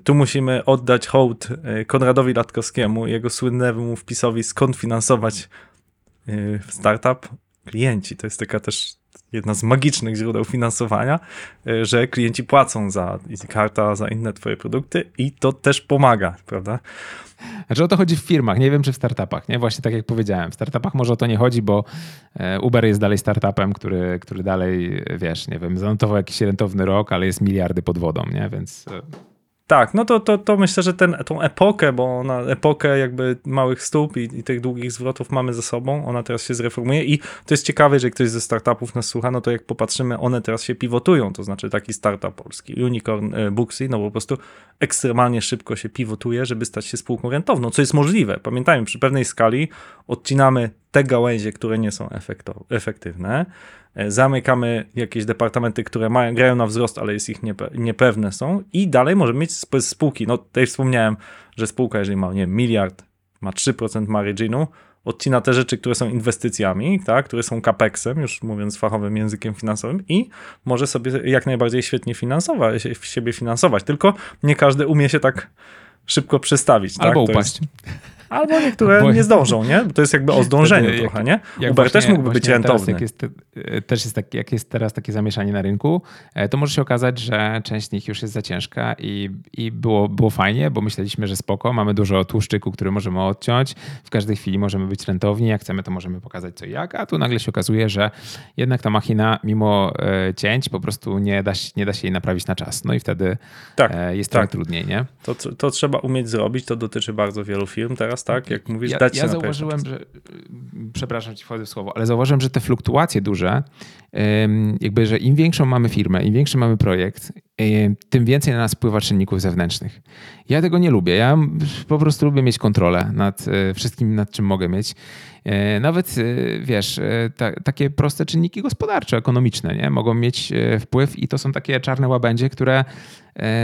tu musimy oddać hołd e, Konradowi Latkowskiemu, jego słynnemu wpisowi skąd finansować e, startup. Klienci, to jest taka też jedna z magicznych źródeł finansowania, y, że klienci płacą za EasyCarta, za inne twoje produkty i to też pomaga, prawda? Znaczy o to chodzi w firmach, nie wiem czy w startupach, nie? Właśnie tak jak powiedziałem, w startupach może o to nie chodzi, bo e, Uber jest dalej startupem, który, który dalej, wiesz, nie wiem, zanotował jakiś rentowny rok, ale jest miliardy pod wodą, nie? Więc e, Tak, no to, to, to myślę, że ten, tą epokę, bo na epokę jakby małych stóp i, i tych długich zwrotów mamy ze sobą, ona teraz się zreformuje i to jest ciekawe, że ktoś ze startupów nas słucha, no to jak popatrzymy, one teraz się pivotują, to znaczy taki startup polski, Unicorn e, Booksy, no po prostu ekstremalnie szybko się pivotuje, żeby stać się spółką rentowną, co jest możliwe. Pamiętajmy, przy pewnej skali odcinamy te gałęzie, które nie są efektywne, zamykamy jakieś departamenty, które mają, grają na wzrost, ale jest ich niepe- niepewne są i dalej możemy mieć sp- spółki. No tutaj wspomniałem, że spółka, jeżeli ma, nie wiem, miliard, ma 3% marginu, odcina te rzeczy, które są inwestycjami, tak, które są capexem, już mówiąc fachowym językiem finansowym i może sobie jak najbardziej świetnie finansować, siebie finansować, tylko nie każdy umie się tak szybko przestawić. albo tak? Upaść. Jest, albo niektóre Bo- nie zdążą, nie? Bo to jest jakby o zdążeniu Wtedy jak- trochę, nie? Jak Uber też mógłby być właśnie teraz, rentowny. Jak jest, e, też jest tak, jak jest teraz takie zamieszanie na rynku, e, to może się okazać, że część z nich już jest za ciężka i, i było, było fajnie, bo myśleliśmy, że spoko, mamy dużo tłuszczyku, który możemy odciąć, w każdej chwili możemy być rentowni, jak chcemy, to możemy pokazać co i jak, a tu nagle się okazuje, że jednak ta machina mimo e, cięć po prostu nie da, się- nie da się jej naprawić na czas. No i wtedy Tak, jest tak. trochę trudniej, nie? To, to trzeba umieć zrobić, to dotyczy bardzo wielu firm teraz, tak? Jak mówisz, Ja, dać się ja zauważyłem, że, y, przepraszam ci wchodzę w słowo, ale zauważyłem, że te fluktuacje duże, jakby, że im większą mamy firmę, im większy mamy projekt, ym, tym więcej na nas wpływa czynników zewnętrznych. Ja tego nie lubię. Ja po prostu lubię mieć kontrolę nad y, wszystkim, nad czym mogę mieć. Y, Nawet, y, wiesz, ta, takie proste czynniki gospodarcze, ekonomiczne, nie? Mogą mieć wpływ i to są takie czarne łabędzie, które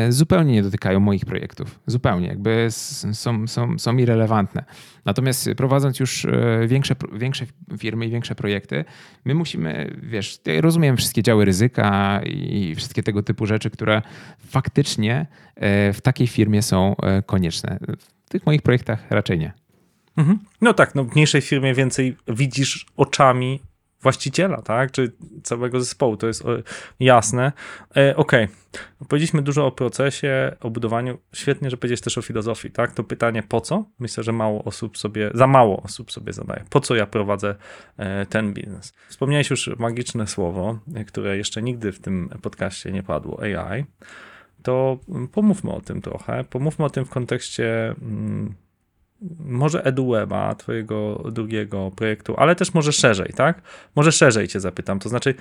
zupełnie nie dotykają moich projektów. Zupełnie, jakby są, są, są irrelevantne. Natomiast prowadząc już e, większe, większe firmy i większe projekty, my musimy, wiesz, ja rozumiem wszystkie działy ryzyka i wszystkie tego typu rzeczy, które faktycznie e, w takiej firmie są e, konieczne. W tych moich projektach raczej nie. Mhm. No tak, no w mniejszej firmie więcej widzisz oczami właściciela, tak? Czy całego zespołu, to jest e, jasne. E, Okej, powiedzieliśmy dużo o procesie, o budowaniu. Świetnie, że powiedziałeś też o filozofii, tak? To pytanie po co? Myślę, że mało osób sobie, za mało osób sobie zadaje. Po co ja prowadzę e, ten biznes? Wspomniałeś już magiczne słowo, e, które jeszcze nigdy w tym podcaście nie padło, AI. To pomówmy o tym trochę. Pomówmy o tym w kontekście mm, może EduWeba, twojego drugiego projektu, ale też może szerzej, tak? Może szerzej cię zapytam, to znaczy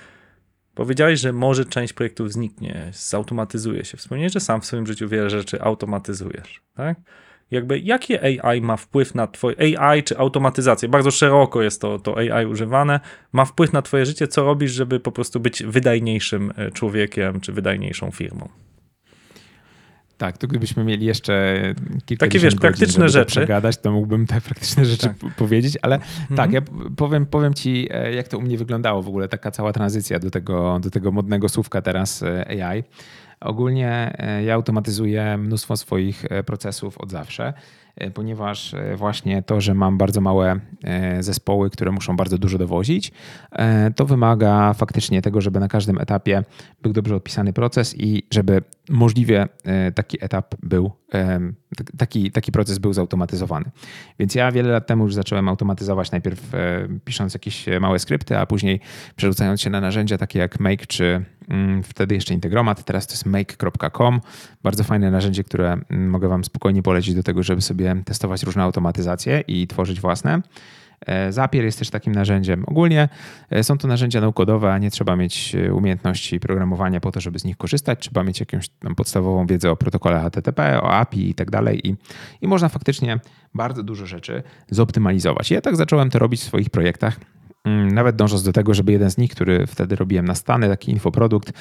powiedziałeś, że może część projektów zniknie, zautomatyzuje się. Wspomniałeś, że sam w swoim życiu wiele rzeczy automatyzujesz, tak? Jakby jakie AI ma wpływ na twoje AI czy automatyzację? Bardzo szeroko jest to, to AI używane. Ma wpływ na twoje życie, co robisz, żeby po prostu być wydajniejszym e, człowiekiem czy wydajniejszą firmą? Tak, to gdybyśmy mieli jeszcze kilka Takie, wiesz, praktyczne rzeczy. przegadać, to mógłbym te praktyczne rzeczy Tak. powiedzieć, ale Mhm. tak, ja powiem, powiem ci, e, jak to u mnie wyglądało w ogóle, taka cała tranzycja do tego, do tego modnego słówka teraz e, AI. Ogólnie e, ja automatyzuję mnóstwo swoich procesów od zawsze, ponieważ e, właśnie to, że mam bardzo małe e, zespoły, które muszą bardzo dużo dowozić, e, to wymaga faktycznie tego, żeby na każdym etapie był dobrze opisany proces i żeby możliwie e, taki etap był, tak- taki, taki proces był zautomatyzowany. Więc ja wiele lat temu już zacząłem automatyzować, najpierw e, pisząc jakieś e, małe skrypty, a później przerzucając się na narzędzia takie jak Make czy mm, wtedy jeszcze Integromat, teraz to jest make.com. Bardzo fajne narzędzie, które mm, mogę Wam spokojnie polecić do tego, żeby sobie testować różne automatyzacje i tworzyć własne. E, Zapier jest też takim narzędziem. Ogólnie e, są to narzędzia naukodowe, nie trzeba mieć e, umiejętności programowania po to, żeby z nich korzystać. Trzeba mieć jakąś podstawową wiedzę o protokole HTTP, o API i tak dalej. I, I można faktycznie bardzo dużo rzeczy zoptymalizować. Ja tak zacząłem to robić w swoich projektach. Mm, Nawet dążąc do tego, żeby jeden z nich, który wtedy robiłem na Stany, taki infoprodukt,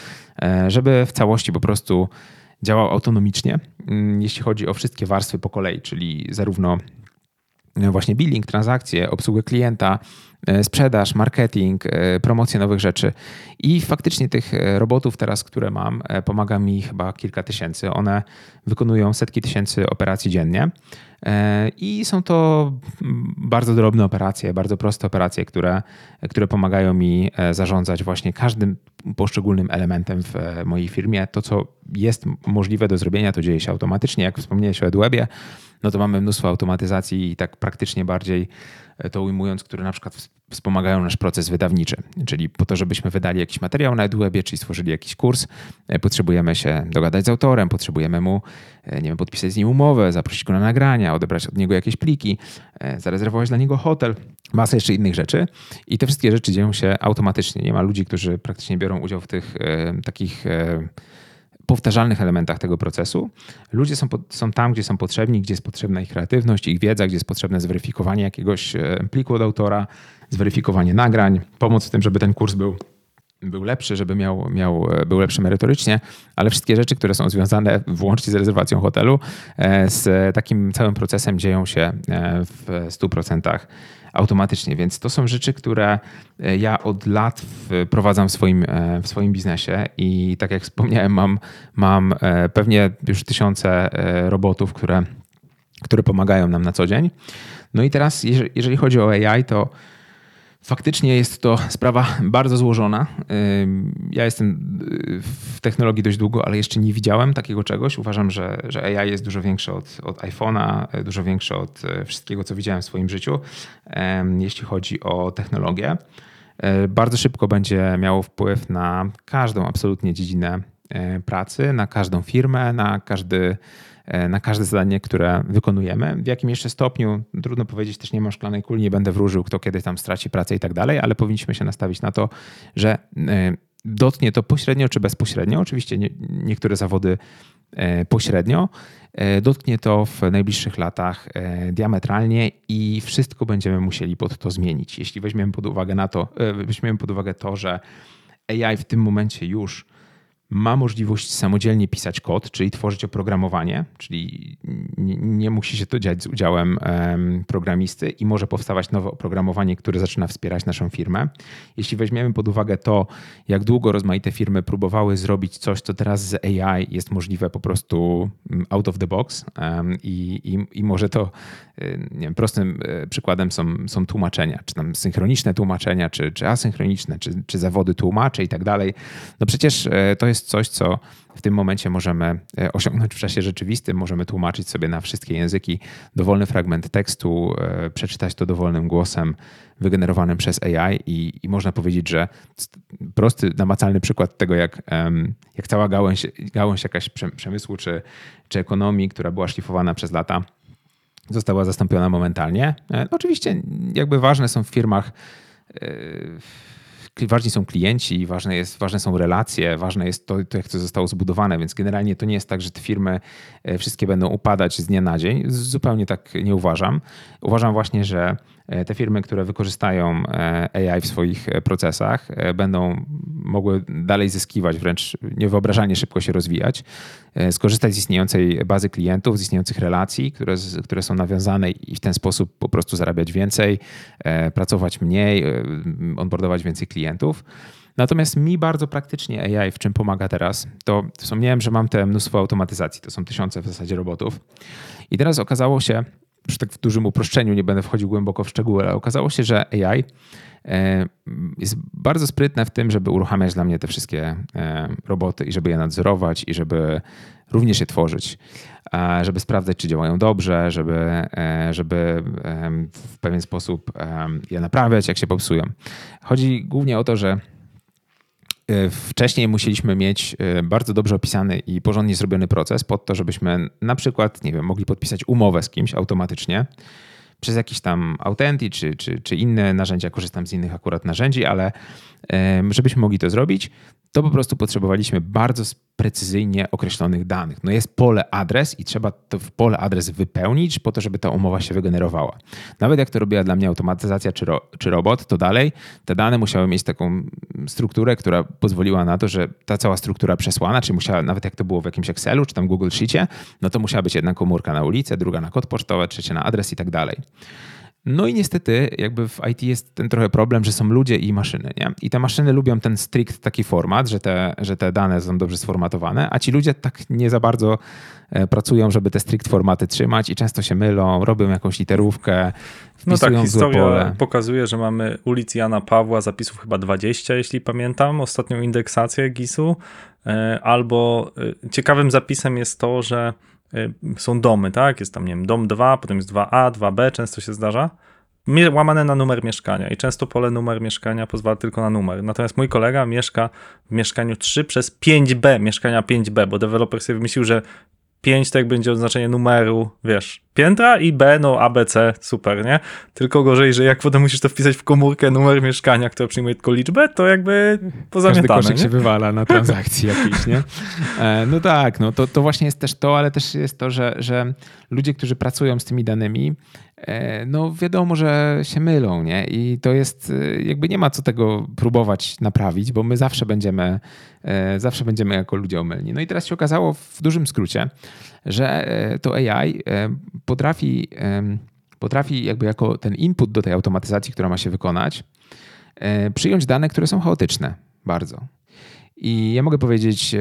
żeby w całości po prostu działał autonomicznie, mm, jeśli chodzi o wszystkie warstwy po kolei, czyli zarówno właśnie billing, transakcje, obsługę klienta, e, sprzedaż, marketing, e, promocję nowych rzeczy. I faktycznie tych e, robotów teraz, które mam, pomaga mi chyba kilka tysięcy. One wykonują setki tysięcy operacji dziennie. I są to bardzo drobne operacje, bardzo proste operacje, które, które pomagają mi zarządzać właśnie każdym poszczególnym elementem w mojej firmie. To, co jest możliwe do zrobienia, to dzieje się automatycznie. Jak wspomniałeś o AdWebie, no to mamy mnóstwo automatyzacji i tak praktycznie bardziej e, to ujmując, które na przykład wspomagają nasz proces wydawniczy. Czyli po to, żebyśmy wydali jakiś materiał na EduWebie, czyli stworzyli jakiś kurs, e, potrzebujemy się dogadać z autorem, potrzebujemy mu, e, nie wiem, podpisać z nim umowę, zaprosić go na nagrania, odebrać od niego jakieś pliki, zarezerwować dla niego hotel, masę jeszcze innych rzeczy. I te wszystkie rzeczy dzieją się automatycznie. Nie ma ludzi, którzy praktycznie biorą udział w tych takich powtarzalnych elementach tego procesu. Ludzie są, są tam, gdzie są potrzebni, gdzie jest potrzebna ich kreatywność, ich wiedza, gdzie jest potrzebne zweryfikowanie jakiegoś e, pliku od autora, zweryfikowanie nagrań, pomoc w tym, żeby ten kurs był był lepszy, żeby miał, miał, e, był lepszy merytorycznie, ale wszystkie rzeczy, które są związane włącznie z rezerwacją hotelu, e, z takim całym procesem dzieją się w 100% automatycznie. Więc to są rzeczy, które e, ja od lat wprowadzam w swoim, e, w swoim biznesie i tak jak wspomniałem, mam, mam e, pewnie już tysiące robotów, które, które pomagają nam na co dzień. No i teraz, jeżeli chodzi o AI, to Faktycznie jest to sprawa bardzo złożona. Ja jestem y, w technologii dość długo, ale jeszcze nie widziałem takiego czegoś. Uważam, że, że AI jest dużo większe od, od iPhone'a, dużo większe od e, wszystkiego, co widziałem w swoim życiu, jeśli chodzi o technologię. Bardzo szybko będzie miało wpływ na każdą absolutnie dziedzinę pracy, na każdą firmę, na każdy na każde zadanie, które wykonujemy. W jakim jeszcze stopniu, trudno powiedzieć, też nie mam szklanej kuli, nie będę wróżył, kto kiedy tam straci pracę i tak dalej, ale powinniśmy się nastawić na to, że e, dotknie to pośrednio czy bezpośrednio. Oczywiście nie, niektóre zawody e, pośrednio. Dotknie to w najbliższych latach diametralnie i wszystko będziemy musieli pod to zmienić. Jeśli weźmiemy pod uwagę na to, weźmiemy pod uwagę to, że AI w tym momencie już ma możliwość samodzielnie pisać kod, czyli tworzyć oprogramowanie, czyli nie, musi się to dziać z udziałem programisty i może powstawać nowe oprogramowanie, które zaczyna wspierać naszą firmę. Jeśli weźmiemy pod uwagę to, jak długo rozmaite firmy próbowały zrobić coś, co teraz z AI jest możliwe po prostu mm, out of the box i, i, i, może to, wiem, prostym y, przykładem są, są tłumaczenia, czy tam synchroniczne tłumaczenia, czy, czy asynchroniczne, czy, czy zawody tłumaczy i tak dalej. No przecież e, to jest jest coś, co w tym momencie możemy e, osiągnąć w czasie rzeczywistym. Możemy tłumaczyć sobie na wszystkie języki dowolny fragment tekstu, e, przeczytać to dowolnym głosem wygenerowanym przez AI i, i można powiedzieć, że prosty, namacalny przykład tego, jak, jak cała gałąź, gałąź jakaś przemysłu czy, czy ekonomii, która była szlifowana przez lata, została zastąpiona momentalnie. E, oczywiście jakby ważne są w firmach ważni są klienci, ważne, jest, ważne są relacje, ważne jest to, to, jak to zostało zbudowane, więc generalnie to nie jest tak, że te firmy e, wszystkie będą upadać z dnia na dzień. Zupełnie tak nie uważam. Uważam właśnie, że te firmy, które wykorzystają e, AI w swoich procesach, będą mogły dalej zyskiwać, wręcz niewyobrażalnie szybko się rozwijać, skorzystać z istniejącej bazy klientów, z istniejących relacji, które, które są nawiązane i w ten sposób po prostu zarabiać więcej, pracować mniej, onboardować więcej klientów. Natomiast mi bardzo praktycznie AI w czym pomaga teraz, to wspomniałem, że mam te mnóstwo automatyzacji, to są tysiące w zasadzie robotów. I teraz okazało się, że tak w dużym uproszczeniu, nie będę wchodził głęboko w szczegóły, ale okazało się, że AI e, jest bardzo sprytne w tym, żeby uruchamiać dla mnie te wszystkie e, roboty i żeby je nadzorować i żeby również je tworzyć, żeby sprawdzać, czy działają dobrze, żeby, e, żeby w pewien sposób je naprawiać, jak się popsują. Chodzi głównie o to, że Wcześniej musieliśmy mieć e, bardzo dobrze opisany i porządnie zrobiony proces pod to, żebyśmy na przykład, nie wiem, mogli podpisać umowę z kimś automatycznie przez jakiś tam Authenti czy, czy, czy inne narzędzia. Korzystam z innych akurat narzędzi, ale żebyśmy mogli to zrobić, to po prostu potrzebowaliśmy bardzo precyzyjnie określonych danych. No jest pole adres i trzeba to w pole adres wypełnić po to, żeby ta umowa się wygenerowała. Nawet jak to robiła dla mnie automatyzacja czy, ro, czy robot, to dalej te dane musiały mieć taką strukturę, która pozwoliła na to, że ta cała struktura przesłana, czyli musiała, nawet jak to było w jakimś Excelu czy tam Google Sheetie, no to musiała być jedna komórka na ulicę, druga na kod pocztowy, trzecia na adres i tak dalej. No i niestety jakby w IT jest ten trochę problem, że są ludzie i maszyny, nie? I te maszyny lubią ten strict taki format, że te, że te dane są dobrze sformatowane, a ci ludzie tak nie za bardzo e, pracują, żeby te strict formaty trzymać i często się mylą, robią jakąś literówkę, No tak, historia pokazuje, że mamy ulic Jana Pawła, zapisów chyba 20, jeśli pamiętam, ostatnią indeksację GIS-u. E, Albo e, ciekawym zapisem jest to, że są domy, tak? Jest tam, nie wiem, dom 2, potem jest 2A, 2B, często się zdarza. Łamane na numer mieszkania i często pole numer mieszkania pozwala tylko na numer. Natomiast mój kolega mieszka w mieszkaniu 3 przez 5B, mieszkania 5B, bo deweloper sobie wymyślił, że 5 tak będzie oznaczenie numeru, wiesz, piętra i B, no ABC, super, nie? Tylko gorzej, że jak potem musisz to wpisać w komórkę numer mieszkania, które przyjmuje tylko liczbę, to jakby Każdy pozamiatane, koszyk nie? się wywala na transakcji jakiejś, nie? E, No tak, no to, to właśnie jest też to, ale też jest to, że, że ludzie, którzy pracują z tymi danymi, no wiadomo, że się mylą, nie? I to jest, e, jakby nie ma co tego próbować naprawić, bo my zawsze będziemy, e, zawsze będziemy jako ludzie omylni. No i teraz się okazało w dużym skrócie, że e, to AI e, potrafi, potrafi jakby jako ten input do tej automatyzacji, która ma się wykonać, e, przyjąć dane, które są chaotyczne bardzo. I ja mogę powiedzieć, e,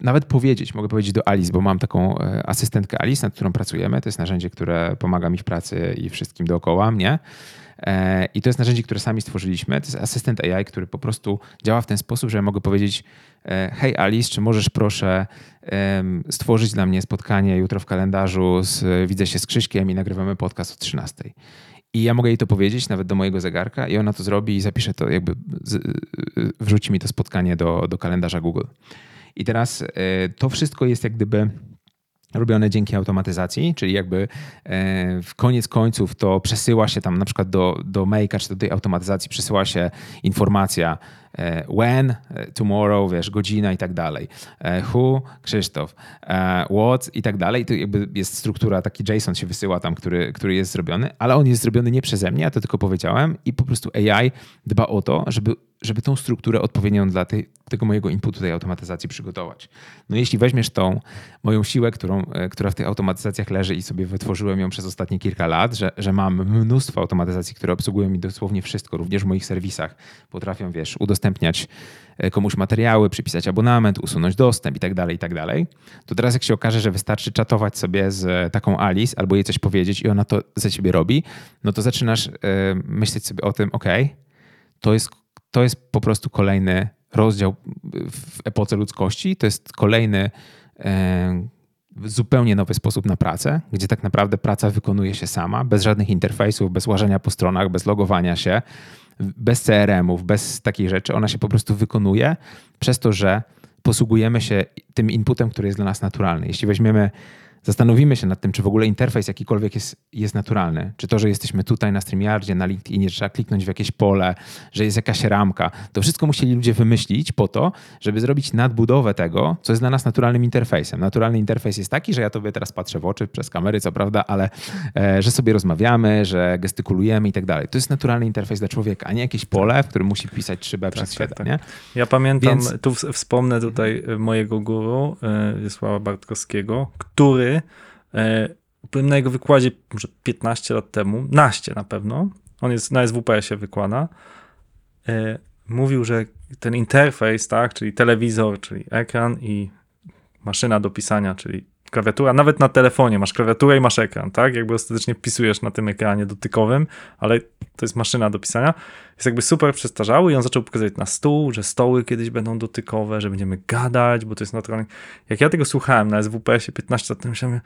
nawet powiedzieć, mogę powiedzieć do Alice, bo mam taką e, asystentkę Alice, nad którą pracujemy. To jest narzędzie, które pomaga mi w pracy i wszystkim dookoła mnie. E, I to jest narzędzie, które sami stworzyliśmy. To jest asystent AI, który po prostu działa w ten sposób, że ja mogę powiedzieć: Hej Alice, czy możesz proszę stworzyć dla mnie spotkanie jutro w kalendarzu? Z, widzę się z Krzyśkiem i nagrywamy podcast o 13. I ja mogę jej to powiedzieć nawet do mojego zegarka i ona to zrobi i zapisze to, jakby wrzuci mi to spotkanie do, do kalendarza Google. I teraz e, to wszystko jest jak gdyby robione dzięki automatyzacji, czyli jakby e, w koniec końców to przesyła się tam na przykład do, do Make'a, czy do tej automatyzacji przesyła się informacja e, when, e, tomorrow, wiesz, godzina i tak dalej. Who, Krzysztof, what i tak dalej. To jakby jest struktura, taki JSON się wysyła tam, który, który jest zrobiony, ale on jest zrobiony nie przeze mnie, ja to tylko powiedziałem i po prostu AI dba o to, żeby żeby tą strukturę odpowiednią dla tej, tego mojego inputu, tej automatyzacji przygotować. No jeśli weźmiesz tą moją siłę, którą, e, która w tych automatyzacjach leży i sobie wytworzyłem ją przez ostatnie kilka lat, że, że mam mnóstwo automatyzacji, które obsługują mi dosłownie wszystko, również w moich serwisach. Potrafią, wiesz, udostępniać e, komuś materiały, przypisać abonament, usunąć dostęp i tak dalej, i tak dalej. To teraz jak się okaże, że wystarczy czatować sobie z taką Alice albo jej coś powiedzieć i ona to za ciebie robi, no to zaczynasz e, myśleć sobie o tym, ok, to jest to jest po prostu kolejny rozdział w epoce ludzkości. To jest kolejny e, zupełnie nowy sposób na pracę, gdzie tak naprawdę praca wykonuje się sama, bez żadnych interfejsów, bez łażenia po stronach, bez logowania się, bez CRM-ów, bez takich rzeczy. Ona się po prostu wykonuje przez to, że posługujemy się tym inputem, który jest dla nas naturalny. Jeśli weźmiemy zastanowimy się nad tym, czy w ogóle interfejs jakikolwiek jest, jest naturalny. Czy to, że jesteśmy tutaj na StreamYardzie, na LinkedInie, że trzeba kliknąć w jakieś pole, że jest jakaś ramka. To wszystko musieli ludzie wymyślić po to, żeby zrobić nadbudowę tego, co jest dla nas naturalnym interfejsem. Naturalny interfejs jest taki, że ja tobie teraz patrzę w oczy przez kamery, co prawda, ale e, że sobie rozmawiamy, że gestykulujemy i tak dalej. To jest naturalny interfejs dla człowieka, a nie jakieś pole, w którym musi pisać 3B przez tak, tak. nie? Ja pamiętam, Więc- tu wspomnę tutaj mojego guru, Wiesława Bartkowskiego, który, e, byłem na jego wykładzie może 15 lat temu, naście na pewno, on jest na SWPS-ie wykłada, e, mówił, że ten interfejs, tak, czyli telewizor, czyli ekran i maszyna do pisania, czyli klawiatura, nawet na telefonie masz klawiaturę i masz ekran, tak? Jakby ostatecznie pisujesz na tym ekranie dotykowym, ale to jest maszyna do pisania. Jest jakby super przestarzały i on zaczął pokazywać na stół, że stoły kiedyś będą dotykowe, że będziemy gadać, bo to jest naturalne. Jak ja tego słuchałem na SWPS-ie 15 lat temu, myślałem,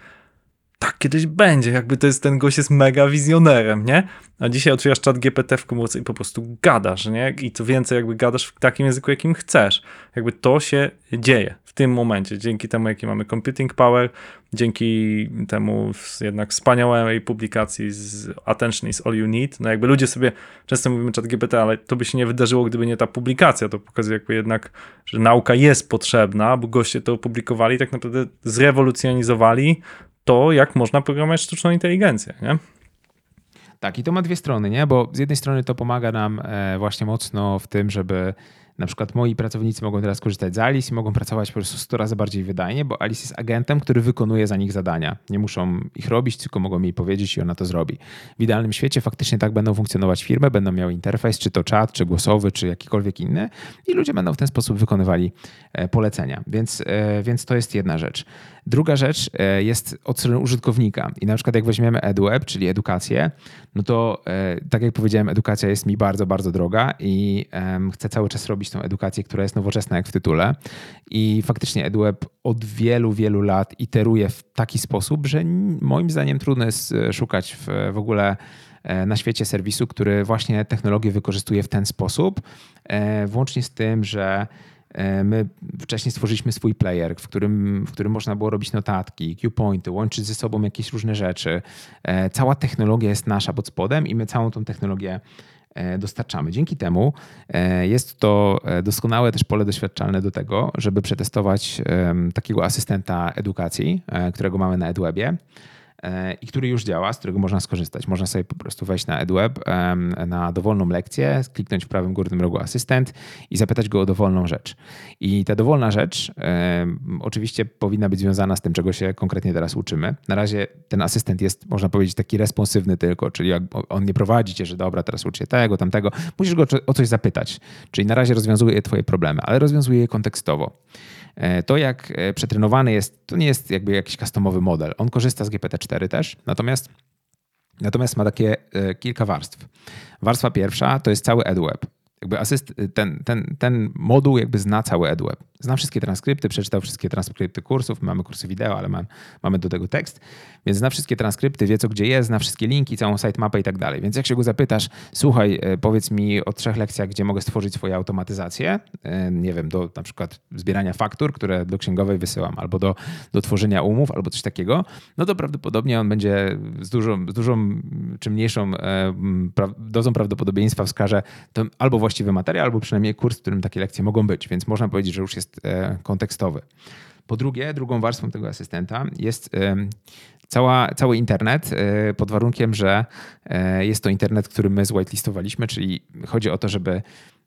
tak kiedyś będzie, jakby to jest, ten gość jest mega wizjonerem, nie? A dzisiaj otwierasz czat GPT w komórce i po prostu gadasz, nie? I co więcej, jakby gadasz w takim języku, jakim chcesz. Jakby to się dzieje w tym momencie, dzięki temu, jaki mamy computing power, dzięki temu jednak wspaniałej publikacji z Attention is all you need. No jakby ludzie sobie, często mówimy czat GPT, ale to by się nie wydarzyło, gdyby nie ta publikacja. To pokazuje jakby jednak, że nauka jest potrzebna, bo goście to opublikowali, tak naprawdę zrewolucjonizowali to, jak można programować sztuczną inteligencję, nie? Tak, i to ma dwie strony, nie? Bo z jednej strony to pomaga nam e, właśnie mocno w tym, żeby Na przykład moi pracownicy mogą teraz korzystać z Alice i mogą pracować po prostu 100 razy bardziej wydajnie, bo Alice jest agentem, który wykonuje za nich zadania. Nie muszą ich robić, tylko mogą jej powiedzieć i ona to zrobi. W idealnym świecie faktycznie tak będą funkcjonować firmy, będą miały interfejs, czy to czat, czy głosowy, czy jakikolwiek inny i ludzie będą w ten sposób wykonywali e, polecenia. Więc, e, więc to jest jedna rzecz. Druga rzecz e, jest od strony użytkownika. I na przykład jak weźmiemy EduWeb, czyli edukację, no to tak jak powiedziałem, edukacja jest mi bardzo, bardzo droga i chcę cały czas robić tą edukację, która jest nowoczesna jak w tytule. I faktycznie EduWeb od wielu, wielu lat iteruje w taki sposób, że moim zdaniem trudno jest szukać w, w ogóle na świecie serwisu, który właśnie technologię wykorzystuje w ten sposób, włącznie z tym, że E, my wcześniej stworzyliśmy swój player, w którym, w którym można było robić notatki, Q-pointy, łączyć ze sobą jakieś różne rzeczy. E, cała technologia jest nasza pod spodem i my całą tą technologię e, dostarczamy. Dzięki temu jest to doskonałe też pole doświadczalne do tego, żeby przetestować takiego asystenta edukacji, którego mamy na EdWebie. E, i który już działa, z którego można skorzystać. Można sobie po prostu wejść na EdWeb, na dowolną lekcję, kliknąć w prawym górnym rogu asystent i zapytać go o dowolną rzecz. I ta dowolna rzecz oczywiście powinna być związana z tym, czego się konkretnie teraz uczymy. Na razie ten asystent jest, można powiedzieć, taki responsywny tylko, czyli on nie prowadzi cię, że dobra, teraz uczę tego, tamtego. Musisz go o coś zapytać. Czyli na razie rozwiązuje twoje problemy, ale rozwiązuje je kontekstowo. E, to, jak e, przetrenowany jest, to nie jest jakby jakiś customowy model. On korzysta z GPT-4 też, natomiast, natomiast ma takie e, kilka warstw. Warstwa pierwsza to jest cały EdWeb jakby asyst, ten, ten, ten moduł jakby zna cały EdWeb. Zna wszystkie transkrypty, przeczytał wszystkie transkrypty kursów, mamy kursy wideo, ale mam, mamy do tego tekst, więc zna wszystkie transkrypty, wie co gdzie jest, zna wszystkie linki, całą sitemapę i tak dalej. Więc jak się go zapytasz, słuchaj, e, powiedz mi o trzech lekcjach, gdzie mogę stworzyć swoją automatyzację, e, nie wiem, do na przykład zbierania faktur, które do księgowej wysyłam, albo do, do tworzenia umów, albo coś takiego, no to prawdopodobnie on będzie z dużą, z dużą czy mniejszą e, dozą prawdopodobieństwa wskaże to albo właściwy materiał, albo przynajmniej kurs, w którym takie lekcje mogą być, więc można powiedzieć, że już jest e, kontekstowy. Po drugie, drugą warstwą tego asystenta jest cała, cały internet e, pod warunkiem, że e, jest to internet, który my zwhitelistowaliśmy, czyli chodzi o to, żeby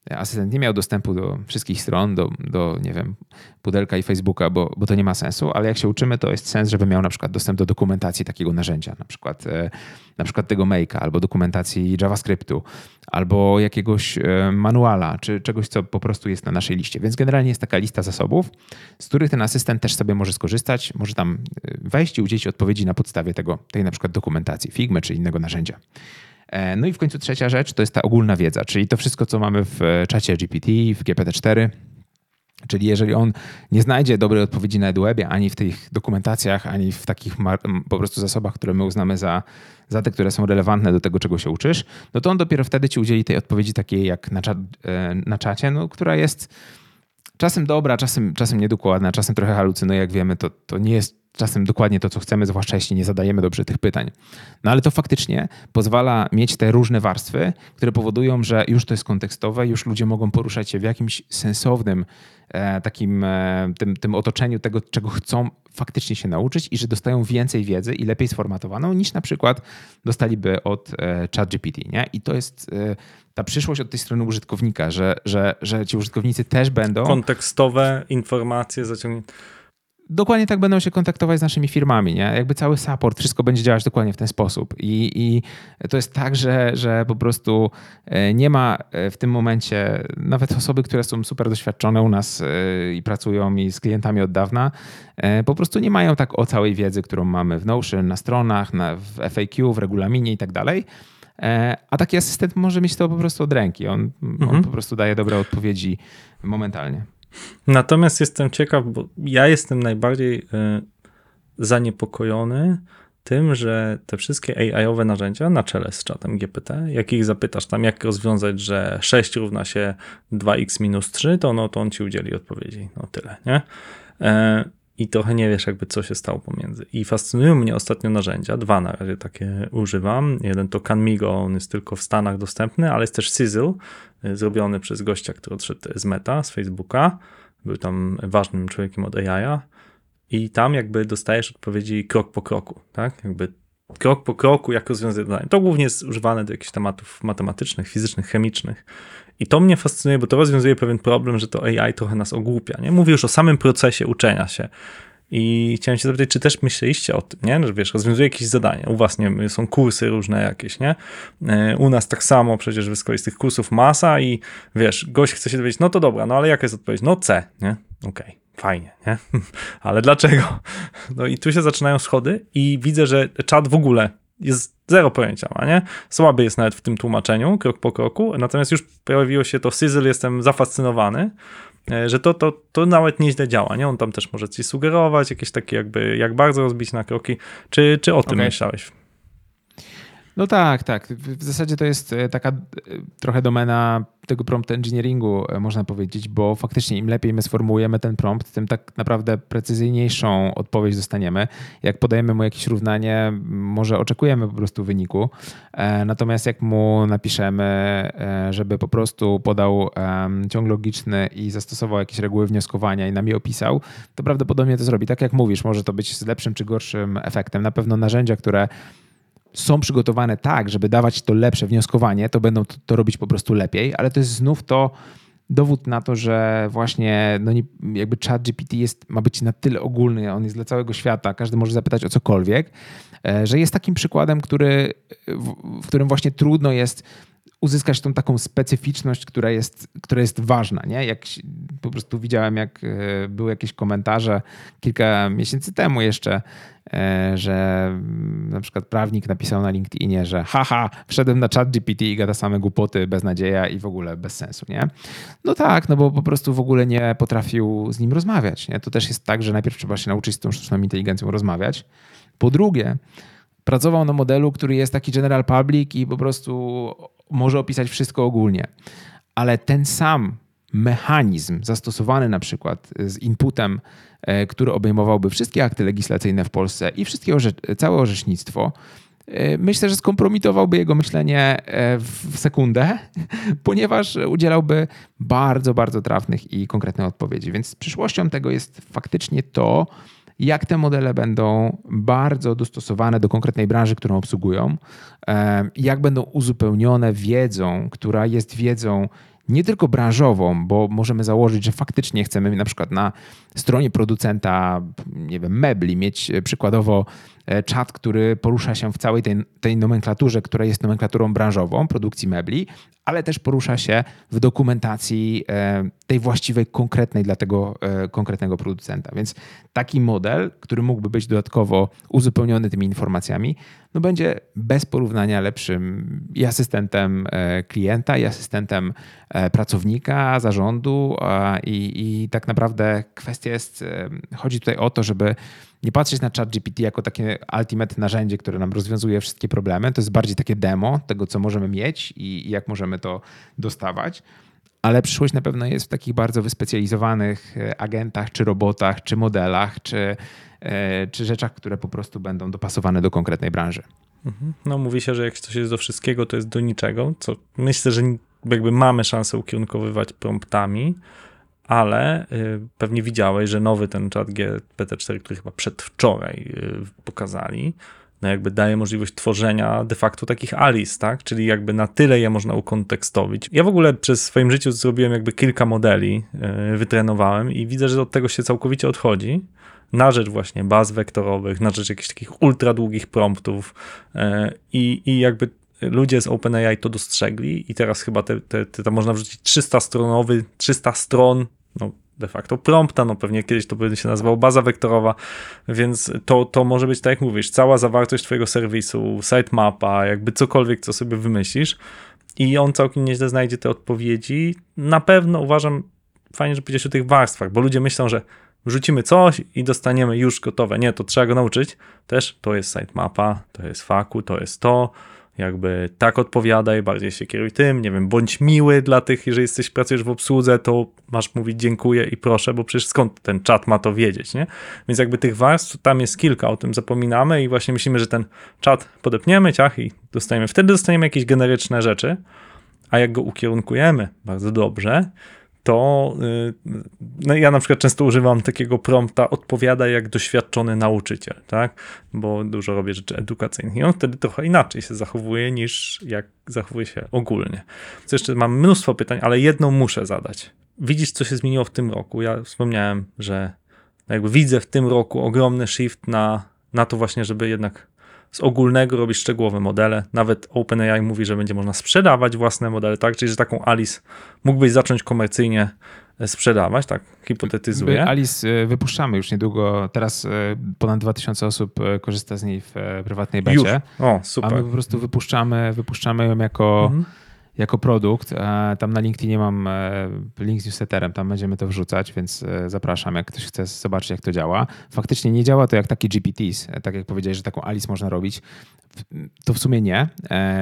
asystent nie miał dostępu do wszystkich stron, do, do nie wiem, pudelka i Facebooka, bo, bo to nie ma sensu, ale jak się uczymy, to jest sens, żeby miał na przykład dostęp do dokumentacji takiego narzędzia, na przykład, e, na przykład tego Make'a, albo dokumentacji JavaScriptu, albo jakiegoś e, manuala, czy czegoś, co po prostu jest na naszej liście. Więc generalnie jest taka lista zasobów, z których ten asystent też sobie może skorzystać, może tam e, wejść i udzielić odpowiedzi na podstawie tego, tej na przykład dokumentacji, Figmy czy innego narzędzia. E, no i w końcu trzecia rzecz to jest ta ogólna wiedza, czyli to wszystko, co mamy w e, czacie GPT, w GPT-4. Czyli jeżeli on nie znajdzie dobrej odpowiedzi na EduWebie, ani w tych dokumentacjach, ani w takich po prostu zasobach, które my uznamy za, za te, które są relevantne do tego, czego się uczysz, no to on dopiero wtedy ci udzieli tej odpowiedzi takiej jak na, czat, e, na czacie, no, która jest czasem dobra, czasem, czasem niedokładna, czasem trochę halucynuje, jak wiemy, to, to nie jest czasem dokładnie to, co chcemy, zwłaszcza jeśli nie zadajemy dobrze tych pytań. No ale to faktycznie pozwala mieć te różne warstwy, które powodują, że już to jest kontekstowe, już ludzie mogą poruszać się w jakimś sensownym e, takim e, tym, tym otoczeniu tego, czego chcą faktycznie się nauczyć i że dostają więcej wiedzy i lepiej sformatowaną niż na przykład dostaliby od e, ChatGPT. Nie? I to jest ta przyszłość od tej strony użytkownika, że, że, że ci użytkownicy też będą... Kontekstowe informacje zaciągnięte dokładnie tak będą się kontaktować z naszymi firmami, nie? Jakby cały support, wszystko będzie działać dokładnie w ten sposób. I, i to jest tak, że, że po prostu e, nie ma e, w tym momencie nawet osoby, które są super doświadczone u nas e, i pracują i z klientami od dawna, po prostu nie mają tak o całej wiedzy, którą mamy w Notion, na stronach, na, w FAQ, w regulaminie i tak dalej. A taki asystent może mieć to po prostu od ręki. On, mhm. on po prostu daje dobre odpowiedzi momentalnie. Natomiast jestem ciekaw, bo ja jestem najbardziej y, zaniepokojony tym, że te wszystkie AI-owe narzędzia na czele z czatem GPT, jak ich zapytasz tam, jak rozwiązać, że 6 równa się 2x minus 3, to, no, to on ci udzieli odpowiedzi. No tyle, nie? I trochę nie wiesz, jakby co się stało pomiędzy. I fascynują mnie ostatnio narzędzia, dwa na razie takie używam. Jeden to Canmigo, on jest tylko w Stanach dostępny, ale jest też Sizzle, y, zrobiony przez gościa, który odszedł z Meta, z Facebooka był tam ważnym człowiekiem od AI i tam jakby dostajesz odpowiedzi krok po kroku, tak? Jakby krok po kroku, jak rozwiązać zadanie. To głównie jest używane do jakichś tematów matematycznych, fizycznych, chemicznych I to mnie fascynuje, bo to rozwiązuje pewien problem, że to AI trochę nas ogłupia. Nie? Mówię już o samym procesie uczenia się. I chciałem się zapytać, czy też myśleliście o tym, nie? że wiesz, rozwiązuje jakieś zadania. U was nie wiem, są kursy różne jakieś, nie? E, U nas tak samo, przecież wy z kolei z tych kursów masa i wiesz, gość chce się dowiedzieć, no to dobra, no ale jaka jest odpowiedź? No C, nie? Okej. Okay fajnie, nie? (laughs) Ale dlaczego? No i tu się zaczynają schody i widzę, że czat w ogóle jest zero pojęcia ma, nie? Słaby jest nawet w tym tłumaczeniu, krok po kroku, natomiast już pojawiło się to Sizzle, jestem zafascynowany, e, że to, to, to nawet nieźle działa, nie? On tam też może ci sugerować jakieś takie jakby, jak bardzo rozbić na kroki. Czy, czy o tym okay. myślałeś? No tak, tak. W zasadzie to jest e, taka e, trochę domena tego prompt engineeringu, e, można powiedzieć, bo faktycznie im lepiej my sformułujemy ten prompt, tym tak naprawdę precyzyjniejszą odpowiedź dostaniemy. Jak podajemy mu jakieś równanie, może oczekujemy po prostu wyniku, natomiast jak mu napiszemy, żeby po prostu podał ciąg logiczny i zastosował jakieś reguły wnioskowania i nam je opisał, to prawdopodobnie to zrobi. Tak jak mówisz, może to być z lepszym czy gorszym efektem. Na pewno narzędzia, które są przygotowane tak, żeby dawać to lepsze wnioskowanie, to będą to, to robić po prostu lepiej, ale to jest znów to dowód na to, że właśnie no nie, jakby chat GPT jest, ma być na tyle ogólny, on jest dla całego świata, każdy może zapytać o cokolwiek, e, że jest takim przykładem, który, w, w którym właśnie trudno jest uzyskać tą taką specyficzność, która jest, która jest ważna. Nie? Jak po prostu widziałem, jak e, były jakieś komentarze kilka miesięcy temu jeszcze, e, że na przykład prawnik napisał na LinkedInie, że haha, wszedłem na chat GPT i gada same głupoty, beznadzieja i w ogóle bez sensu, nie? No tak, no bo po prostu w ogóle nie potrafił z nim rozmawiać, nie? To też jest tak, że najpierw trzeba się nauczyć z tą sztuczną inteligencją rozmawiać. Po drugie, pracował na modelu, który jest taki general public i po prostu może opisać wszystko ogólnie. Ale ten sam mechanizm zastosowany na przykład z inputem, e, który obejmowałby wszystkie akty legislacyjne w Polsce i wszystkie orze całe orzecznictwo, e, myślę, że skompromitowałby jego myślenie e, w sekundę, (laughs) ponieważ udzielałby bardzo, bardzo trafnych i konkretnych odpowiedzi. Więc przyszłością tego jest faktycznie to, jak te modele będą bardzo dostosowane do konkretnej branży, którą obsługują, jak będą uzupełnione wiedzą, która jest wiedzą nie tylko branżową, bo możemy założyć, że faktycznie chcemy na przykład na stronie producenta, nie wiem, mebli mieć przykładowo E, czat, który porusza się w całej tej, tej nomenklaturze, która jest nomenklaturą branżową produkcji mebli, ale też porusza się w dokumentacji e, tej właściwej, konkretnej dla tego e, konkretnego producenta. Więc taki model, który mógłby być dodatkowo uzupełniony tymi informacjami, no będzie bez porównania lepszym i asystentem klienta, i asystentem pracownika, zarządu. I, i tak naprawdę kwestia jest, chodzi tutaj o to, żeby nie patrzeć na ChatGPT jako takie ultimate narzędzie, które nam rozwiązuje wszystkie problemy. To jest bardziej takie demo tego, co możemy mieć i, jak możemy to dostawać. Ale przyszłość na pewno jest w takich bardzo wyspecjalizowanych e, agentach, czy robotach, czy modelach, czy, e, czy rzeczach, które po prostu będą dopasowane do konkretnej branży. Mhm. No mówi się, że jak coś jest do wszystkiego, to jest do niczego, co myślę, że jakby mamy szansę ukierunkowywać promptami, ale y, pewnie widziałeś, że nowy ten czat GPT-4, który chyba przedwczoraj y, pokazali, no jakby daje możliwość tworzenia de facto takich Alice, tak? Czyli jakby na tyle je można ukontekstowić. Ja w ogóle przez swoim życiu zrobiłem jakby kilka modeli, y, wytrenowałem i widzę, że od tego się całkowicie odchodzi na rzecz właśnie baz wektorowych, na rzecz jakichś takich ultra długich promptów i, i jakby ludzie z OpenAI to dostrzegli i teraz chyba te, te, te można wrzucić 300 stronowy, 300 stron no, de facto prompta, no pewnie kiedyś to będzie się nazywał baza wektorowa, więc to, to może być tak jak mówisz, cała zawartość twojego serwisu, sitemapa, jakby cokolwiek, co sobie wymyślisz i on całkiem nieźle znajdzie te odpowiedzi. Na pewno uważam, fajnie, że powiedziałeś o tych warstwach, bo ludzie myślą, że wrzucimy coś i dostaniemy już gotowe. Nie, to trzeba go nauczyć. Też to jest sitemapa, to jest faku, to jest to, jakby tak odpowiadaj, bardziej się kieruj tym, nie wiem, bądź miły dla tych, jeżeli jesteś, pracujesz w obsłudze, to masz mówić dziękuję i proszę, bo przecież skąd ten czat ma to wiedzieć, nie? Więc jakby tych warstw tam jest kilka, o tym zapominamy i właśnie myślimy, że ten czat podepniemy, ciach i dostajemy, wtedy dostaniemy jakieś generyczne rzeczy, a jak go ukierunkujemy bardzo dobrze, to y, no ja na przykład często używam takiego prompta odpowiada jak doświadczony nauczyciel, tak? Bo dużo robię rzeczy edukacyjnych i on wtedy trochę inaczej się zachowuje niż jak zachowuje się ogólnie. Co jeszcze mam mnóstwo pytań, ale jedną muszę zadać. Widzisz, co się zmieniło w tym roku? Ja wspomniałem, że jakby widzę w tym roku ogromny shift na, na to właśnie, żeby jednak z ogólnego robić szczegółowe modele. Nawet OpenAI mówi, że będzie można sprzedawać własne modele, tak? Czyli, że taką Alice mógłbyś zacząć komercyjnie e, sprzedawać, tak? Hipotetyzuję. Alice e, wypuszczamy już niedługo. Teraz e, ponad 2000 osób korzysta z niej w prywatnej becie. Już. O, super. A my po prostu wypuszczamy, wypuszczamy ją jako mhm jako produkt. E, tam na LinkedInie mam e, link z newsletterem, tam będziemy to wrzucać, więc e, zapraszam, jak ktoś chce zobaczyć, jak to działa. Faktycznie nie działa to jak takie GPTs, tak jak powiedziałeś, że taką Alice można robić. To w sumie nie,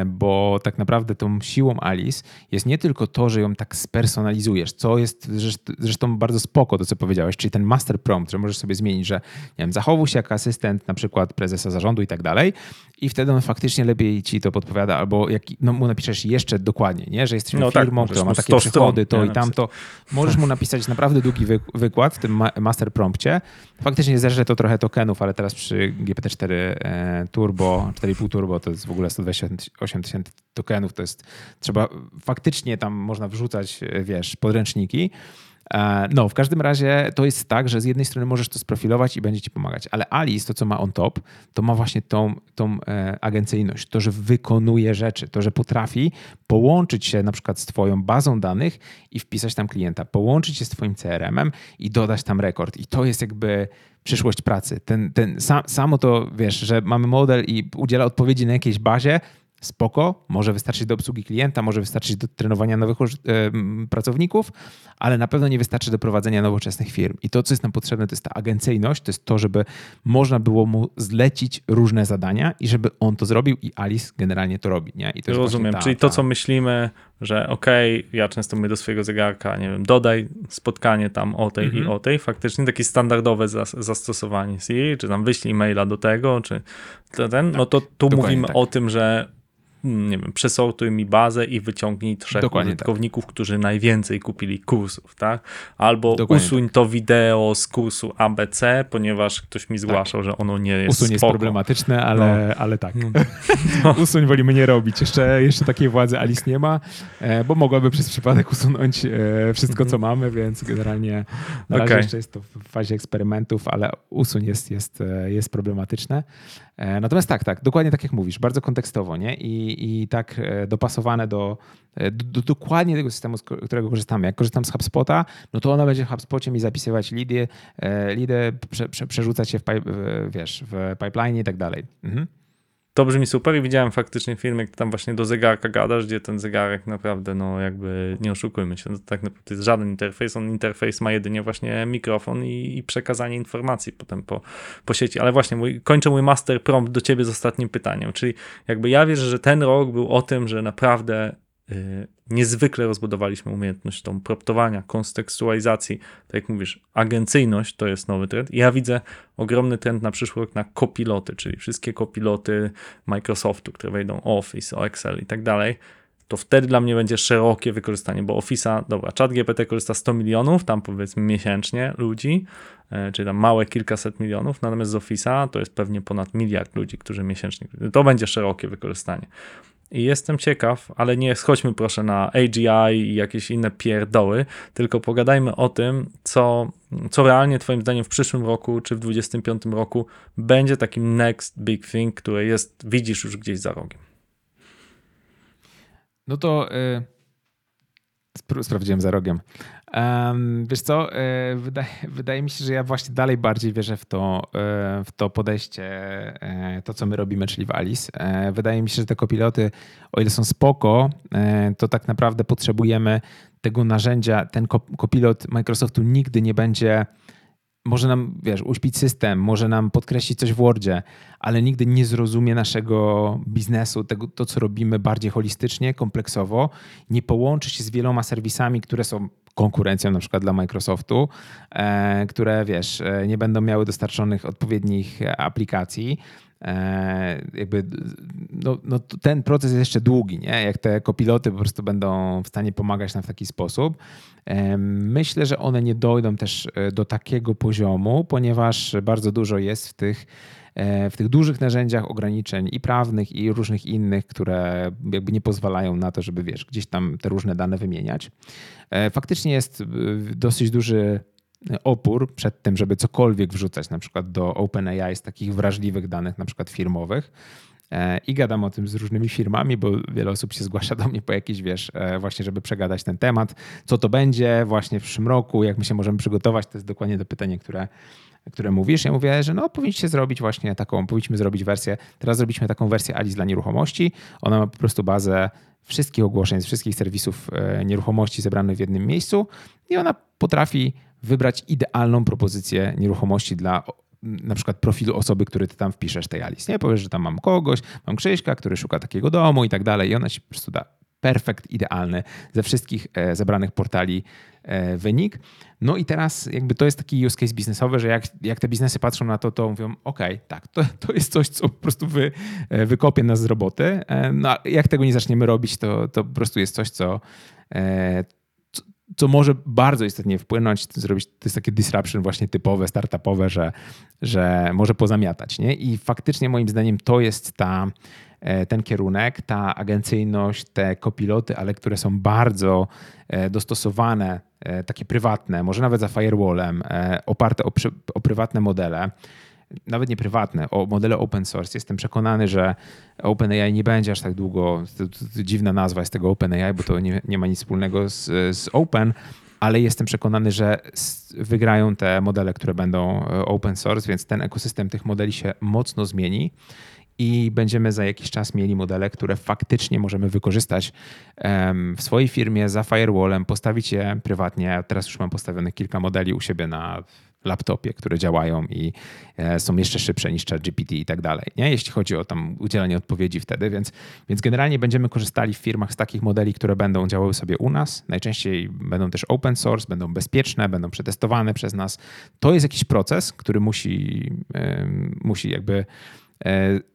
bo tak naprawdę tą siłą Alice jest nie tylko to, że ją tak spersonalizujesz, co jest zresztą bardzo spoko to, co powiedziałeś, czyli ten master prompt, że możesz sobie zmienić, że nie wiem, zachowuj się jako asystent na przykład prezesa zarządu i tak dalej i wtedy on faktycznie lepiej ci to podpowiada, albo jak no, mu napiszesz jeszcze dokładnie, nie? że jesteśmy no firmą, tak, która ma takie przychody, to i tamto. Możesz mu napisać naprawdę długi wykład w tym master prompcie. Faktycznie zerze to trochę tokenów, ale teraz przy GPT-4 e, Turbo, 4,5 Turbo to jest w ogóle 128 tysięcy tokenów, to jest trzeba, faktycznie tam można wrzucać, e, wiesz, podręczniki, no, w każdym razie to jest tak, że z jednej strony możesz to sprofilować i będzie ci pomagać, ale Alice, to co ma on top, to ma właśnie tą, tą e, agencyjność, to, że wykonuje rzeczy, to, że potrafi połączyć się na przykład z twoją bazą danych i wpisać tam klienta, połączyć się z twoim CRM-em i dodać tam rekord. I to jest jakby przyszłość pracy. Ten, ten, sam, samo to, wiesz, że mamy model i udziela odpowiedzi na jakiejś bazie, spoko, może wystarczyć do obsługi klienta, może wystarczyć do trenowania nowych pracowników, ale na pewno nie wystarczy do prowadzenia nowoczesnych firm. I to, co jest nam potrzebne, to jest ta agencyjność, to jest to, żeby można było mu zlecić różne zadania i żeby on to zrobił i Alice generalnie to robi. Nie? I to Rozumiem, ta, czyli to, co myślimy, że okej, okay, ja często mówię do swojego zegarka, nie wiem, dodaj spotkanie tam o tej mhm. i o tej, faktycznie takie standardowe zastosowanie Siri, czy tam wyślij maila do tego, czy ten, no to tu mówimy tak. o tym, że nie wiem, przesortuj mi bazę i wyciągnij trzech Dokładnie tak. użytkowników, tak. którzy najwięcej kupili kursów, tak? Albo Dokładnie usuń tak. to wideo z kursu ABC, ponieważ ktoś mi zgłaszał, tak. że ono nie jest Usuń spoko. jest problematyczne, ale, no. ale tak. No. (laughs) no. usuń wolimy nie robić. Jeszcze, jeszcze takiej władzy Alice nie ma, e, bo mogłaby przez przypadek usunąć e, wszystko, co mhm. mamy, więc generalnie na razie okay. jeszcze jest to w fazie eksperymentów, ale usuń jest, jest, e, jest problematyczne. Natomiast tak, tak, dokładnie tak jak mówisz, bardzo kontekstowo, nie? I, i, tak e, dopasowane do, e, do, do, dokładnie tego systemu, z którego korzystamy. Jak korzystam z HubSpota, no to ona będzie w HubSpocie mi zapisywać lidy, e, lidy prze, prze, przerzucać się w, wiesz, w pipeline i tak dalej. Mhm to brzmi super i widziałem faktycznie film, jak tam właśnie do zegarka gadasz, gdzie ten zegarek naprawdę, no jakby nie oszukujmy się, no, tak naprawdę jest żaden interfejs, on interfejs ma jedynie właśnie mikrofon i, i przekazanie informacji potem po, po sieci, ale właśnie mój, kończę mój master prompt do ciebie z ostatnim pytaniem, czyli jakby ja wierzę, że ten rok był o tym, że naprawdę niezwykle rozbudowaliśmy umiejętność tą proptowania, kontekstualizacji, tak jak mówisz, agencyjność to jest nowy trend. Ja widzę ogromny trend na przyszły rok na kopiloty, czyli wszystkie kopiloty Microsoftu, które wejdą Office, Excel i tak dalej, to wtedy dla mnie będzie szerokie wykorzystanie, bo Office'a, dobra, chat GPT korzysta 100 milionów, tam powiedzmy miesięcznie ludzi, e, czyli tam małe kilkaset milionów, natomiast z Office'a to jest pewnie ponad miliard ludzi, którzy miesięcznie, to będzie szerokie wykorzystanie. I jestem ciekaw, ale nie schodźmy proszę na AGI i jakieś inne pierdoły, tylko pogadajmy o tym, co, co realnie Twoim zdaniem w przyszłym roku czy w 2025 roku będzie takim next big thing, które jest, widzisz już gdzieś za rogiem. No to yy, sprawdziłem za rogiem. Um, wiesz co, e, wydaje, wydaje, mi się, że ja właśnie dalej bardziej wierzę w to, e, w to podejście, e, to co my robimy, czyli w Alice. Wydaje mi się, że te kopiloty, o ile są spoko, to tak naprawdę potrzebujemy tego narzędzia. Ten kopilot Microsoftu nigdy nie będzie może nam, wiesz, uśpić system, może nam podkreślić coś w Wordzie, ale nigdy nie zrozumie naszego biznesu, tego, to co robimy bardziej holistycznie, kompleksowo, nie połączy się z wieloma serwisami, które są konkurencją na przykład dla Microsoftu, e, które wiesz, e, nie będą miały dostarczonych odpowiednich aplikacji. E, jakby no, no, ten proces jest jeszcze długi, nie? Jak te kopiloty po prostu będą w stanie pomagać nam w taki sposób. Myślę, że one nie dojdą też do takiego poziomu, ponieważ bardzo dużo jest w tych w tych dużych narzędziach ograniczeń i prawnych, i różnych innych, które jakby nie pozwalają na to, żeby wiesz, gdzieś tam te różne dane wymieniać. Faktycznie jest dosyć duży opór przed tym, żeby cokolwiek wrzucać na przykład do OpenAI z takich wrażliwych danych, na przykład firmowych. E, I gadam o tym z różnymi firmami, bo wiele osób się zgłasza do mnie po jakiś, wiesz, e, właśnie, żeby przegadać ten temat. Co to będzie właśnie w przyszłym roku, jak my się możemy przygotować, to jest dokładnie to pytanie, które, które mówisz. Ja mówię, że no powinniście zrobić właśnie taką, powinniśmy zrobić wersję, teraz zrobiliśmy taką wersję Alice dla nieruchomości. Ona ma po prostu bazę wszystkich ogłoszeń z wszystkich serwisów e, nieruchomości zebranych w jednym miejscu i ona potrafi wybrać idealną propozycję nieruchomości dla na przykład profilu osoby, który ty tam wpiszesz tej Alice. Nie powiesz, że tam mam kogoś, mam Krzyśka, który szuka takiego domu i tak dalej i ona ci po prostu da perfekt, idealny ze wszystkich e, zebranych portali wynik. No i teraz jakby to jest taki use case biznesowy, że jak, jak te biznesy patrzą na to, to mówią, ok, tak, to, to jest coś, co po prostu wy, e, wykopie nas z roboty. E, no jak tego nie zaczniemy robić, to, to po prostu jest coś, co, e, co może bardzo istotnie wpłynąć, zrobić, to jest takie disruption właśnie typowe, startupowe, że, że może pozamiatać. Nie? I faktycznie moim zdaniem to jest ta, e, ten kierunek, ta agencyjność, te kopiloty, ale które są bardzo e, dostosowane, e, takie prywatne, może nawet za firewallem, oparte o, o prywatne modele nawet nie prywatne, o modele open source. Jestem przekonany, że OpenAI nie będzie aż tak długo, to, to, to dziwna nazwa jest tego OpenAI, bo to nie, nie ma nic wspólnego z, z Open, ale jestem przekonany, że wygrają te modele, które będą e, open source, więc ten ekosystem tych modeli się mocno zmieni i będziemy za jakiś czas mieli modele, które faktycznie możemy wykorzystać w swojej firmie za firewallem, postawić je prywatnie. Teraz już mam postawionych kilka modeli u siebie na laptopie, które działają i e, są jeszcze szybsze niż ChatGPT i tak dalej, nie? jeśli chodzi o tam udzielanie odpowiedzi wtedy, więc, więc generalnie będziemy korzystali w firmach z takich modeli, które będą działały sobie u nas, najczęściej będą też open source, będą bezpieczne, będą przetestowane przez nas. To jest jakiś proces, który musi, musi jakby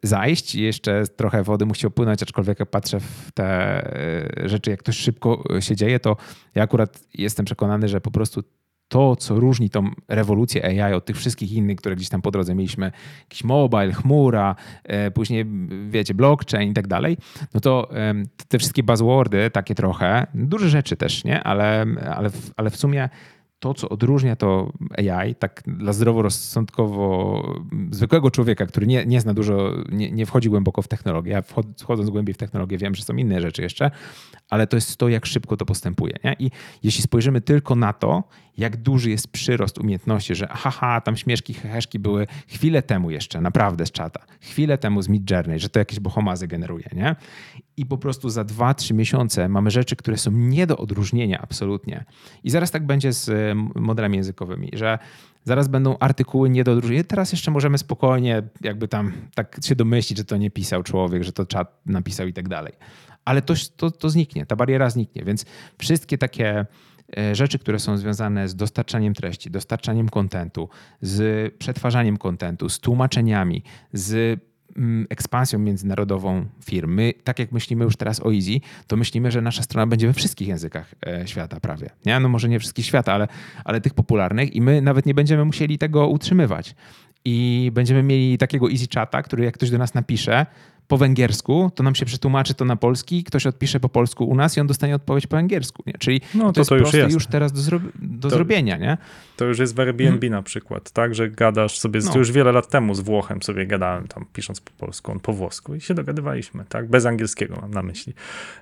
zajść i jeszcze trochę wody musi opłynąć, aczkolwiek jak patrzę w te e, rzeczy, jak to szybko się dzieje, to ja akurat jestem przekonany, że po prostu to, co różni tą rewolucję AI od tych wszystkich innych, które gdzieś tam po drodze mieliśmy, jakiś mobile, chmura, e, później, wiecie, blockchain i tak dalej, no to te wszystkie buzzwordy, takie trochę, duże rzeczy też, nie? Ale, ale, ale w sumie to, co odróżnia to AI, tak dla zdroworozsądkowo zwykłego człowieka, który nie, nie zna dużo, nie, nie wchodzi głęboko w technologię, ja wchodząc głębiej w technologię wiem, że są inne rzeczy jeszcze, ale to jest to, jak szybko to postępuje. Nie? I jeśli spojrzymy tylko na to, jak duży jest przyrost umiejętności, że haha, tam śmieszki, heheszki były chwilę temu jeszcze, naprawdę z czata, chwilę temu z Mid Journey, że to jakieś bohomazy generuje, nie? I po prostu za 2-3 miesiące mamy rzeczy, które są nie do odróżnienia absolutnie. I zaraz tak będzie z modelami językowymi, że zaraz będą artykuły nie do odróżnienia. Teraz jeszcze możemy spokojnie jakby tam tak się domyślić, że to nie pisał człowiek, że to czat napisał i tak dalej. Ale to, to, to zniknie, ta bariera zniknie, więc wszystkie takie E, rzeczy, które są związane z dostarczaniem treści, dostarczaniem kontentu, z przetwarzaniem kontentu, z tłumaczeniami, z mm, ekspansją międzynarodową firmy. Tak jak myślimy już teraz o Easy, to myślimy, że nasza strona będzie we wszystkich językach e, świata prawie. Nie? No może nie wszystkich świata, ale, ale tych popularnych i my nawet nie będziemy musieli tego utrzymywać. I będziemy mieli takiego easy chata, który jak ktoś do nas napisze, po węgiersku, to nam się przetłumaczy to na polski, ktoś odpisze po polsku u nas i on dostanie odpowiedź po angielsku. Nie? Czyli no, to, to, jest to już jest. już teraz do, zro do to, zrobienia. Nie? To już jest w Airbnb hmm. na przykład, tak, że gadasz sobie, no. to już wiele lat temu z Włochem sobie gadałem tam pisząc po polsku, on po włosku i się dogadywaliśmy, tak, bez angielskiego mam na myśli.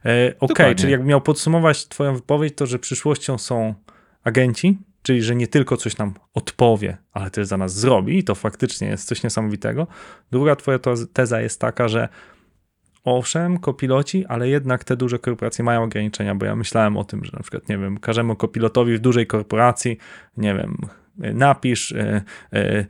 E, Okej, okay, czyli jakbym miał podsumować twoją wypowiedź, to że przyszłością są agenci, czyli że nie tylko coś nam odpowie, ale też za nas zrobi, i to faktycznie jest coś niesamowitego. Druga twoja teza jest taka, że owszem, kopiloci, ale jednak te duże korporacje mają ograniczenia, bo ja myślałem o tym, że na przykład, nie wiem, każemy kopilotowi w dużej korporacji, nie wiem, napisz, e, e,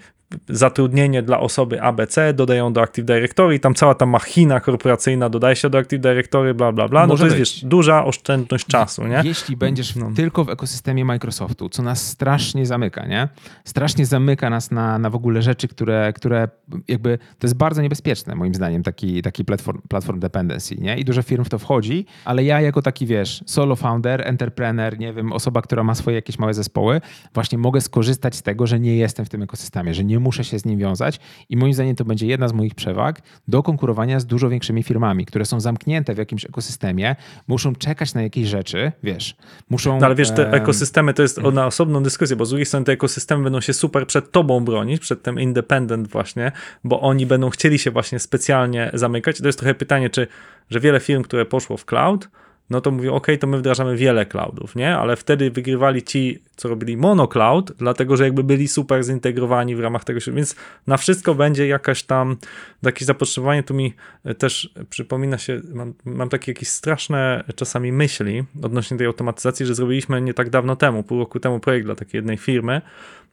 zatrudnienie dla osoby ABC, dodają do Active Directory i tam cała ta machina korporacyjna dodaje się do Active Directory, bla, bla, bla. No Może to jest, być. wiesz, duża oszczędność czasu, nie? Jeśli będziesz No. tylko w ekosystemie Microsoftu, co nas strasznie zamyka, nie? Strasznie zamyka nas na, na w ogóle rzeczy, które, które jakby, to jest bardzo niebezpieczne moim zdaniem, taki, taki platform, platform dependency, nie? I dużo firm w to wchodzi, ale ja jako taki, wiesz, solo founder, entrepreneur, nie wiem, osoba, która ma swoje jakieś małe zespoły, właśnie mogę skorzystać z tego, że nie jestem w tym ekosystemie, że nie muszę się z nim wiązać i moim zdaniem to będzie jedna z moich przewag do konkurowania z dużo większymi firmami, które są zamknięte w jakimś ekosystemie, muszą czekać na jakieś rzeczy, wiesz, muszą... No ale wiesz, te em, ekosystemy to jest na osobną dyskusję, bo z drugiej strony te ekosystemy będą się super przed tobą bronić, przed tym independent właśnie, bo oni będą chcieli się właśnie specjalnie zamykać. To jest trochę pytanie, czy, że wiele firm, które poszło w cloud, no to mówią, ok, to my wdrażamy wiele cloudów, nie? Ale wtedy wygrywali ci, co robili monocloud, dlatego, że jakby byli super zintegrowani w ramach tego, więc na wszystko będzie jakaś tam, jakieś zapotrzebowanie, tu mi e, też przypomina się, mam, mam takie jakieś straszne czasami myśli odnośnie tej automatyzacji, że zrobiliśmy nie tak dawno temu, pół roku temu projekt dla takiej jednej firmy,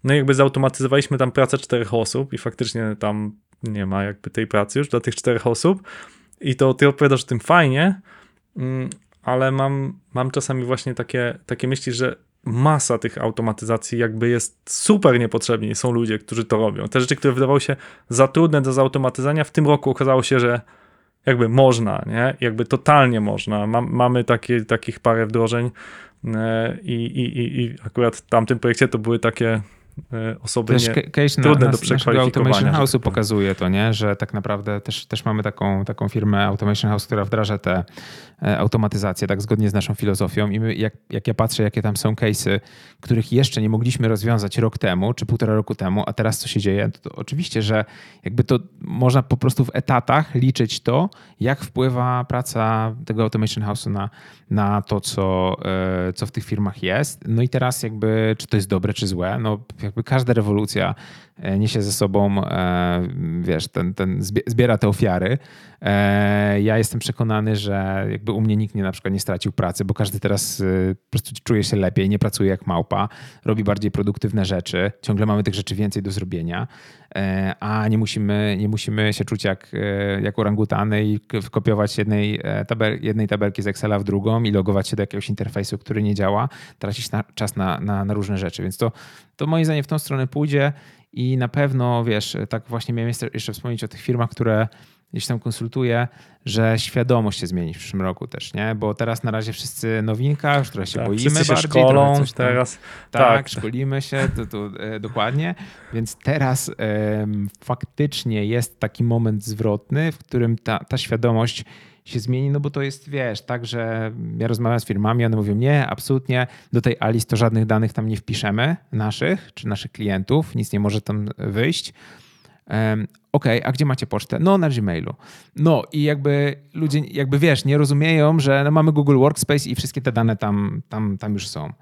no i jakby zautomatyzowaliśmy tam pracę czterech osób i faktycznie tam nie ma jakby tej pracy już dla tych czterech osób. I to ty opowiadasz o tym fajnie, mm, ale mam, mam czasami właśnie takie, takie myśli, że masa tych automatyzacji jakby jest super niepotrzebni są ludzie, którzy to robią. Te rzeczy, które wydawały się za trudne do zautomatyzowania, w tym roku okazało się, że jakby można, nie? Jakby totalnie można. Mam, mamy takie, takich parę wdrożeń e, i, i, i, i akurat w tamtym projekcie to były takie osoby Też nie... ca- case na, trudne na, do przekwalifikowania, Automation House'u tak powiem. pokazuje to, nie? że tak naprawdę też, też mamy taką, taką firmę Automation House, która wdraża te e, automatyzacje tak zgodnie z naszą filozofią i my, jak, jak ja patrzę, jakie tam są case'y, których jeszcze nie mogliśmy rozwiązać rok temu, czy półtora roku temu, a teraz co się dzieje, to, to oczywiście, że jakby to można po prostu w etatach liczyć to, jak wpływa praca tego Automation House'u na, na to, co, e, co w tych firmach jest. No i teraz jakby, czy to jest dobre, czy złe, no jakby każda rewolucja niesie ze sobą, e, wiesz, ten, ten zbie- zbiera te ofiary. E, Ja jestem przekonany, że jakby u mnie nikt nie na przykład nie stracił pracy, bo każdy teraz e, po prostu czuje się lepiej, nie pracuje jak małpa, robi bardziej produktywne rzeczy, ciągle mamy tych rzeczy więcej do zrobienia, e, a nie musimy, nie musimy się czuć jak, e, jak orangutany i k- wkopiować jednej, e, tabel, jednej tabelki z Excela w drugą i logować się do jakiegoś interfejsu, który nie działa, tracić na, czas na, na, na różne rzeczy. Więc to, to moim zdaniem w tą stronę pójdzie i na pewno, wiesz, tak właśnie miałem jeszcze, wspomnieć o tych firmach, które gdzieś tam konsultuję, że świadomość się zmieni w przyszłym roku też, nie? Bo teraz na razie wszyscy nowinka, już trochę się tak, boimy wszyscy się bardziej. szkolą coś tam- teraz. tak, tak. szkolimy się, to, to, e, dokładnie. Więc teraz faktycznie jest taki moment zwrotny, w którym ta, ta świadomość się zmieni, no bo to jest, wiesz, tak, że ja rozmawiam z firmami, one mówią, nie, absolutnie, do tej Alice to żadnych danych tam nie wpiszemy, naszych, czy naszych klientów, nic nie może tam wyjść. Em, Okej, a gdzie macie pocztę? No, na Gmailu. No i jakby ludzie, jakby wiesz, nie rozumieją, że no, mamy Google Workspace i wszystkie te dane tam, tam, tam już są.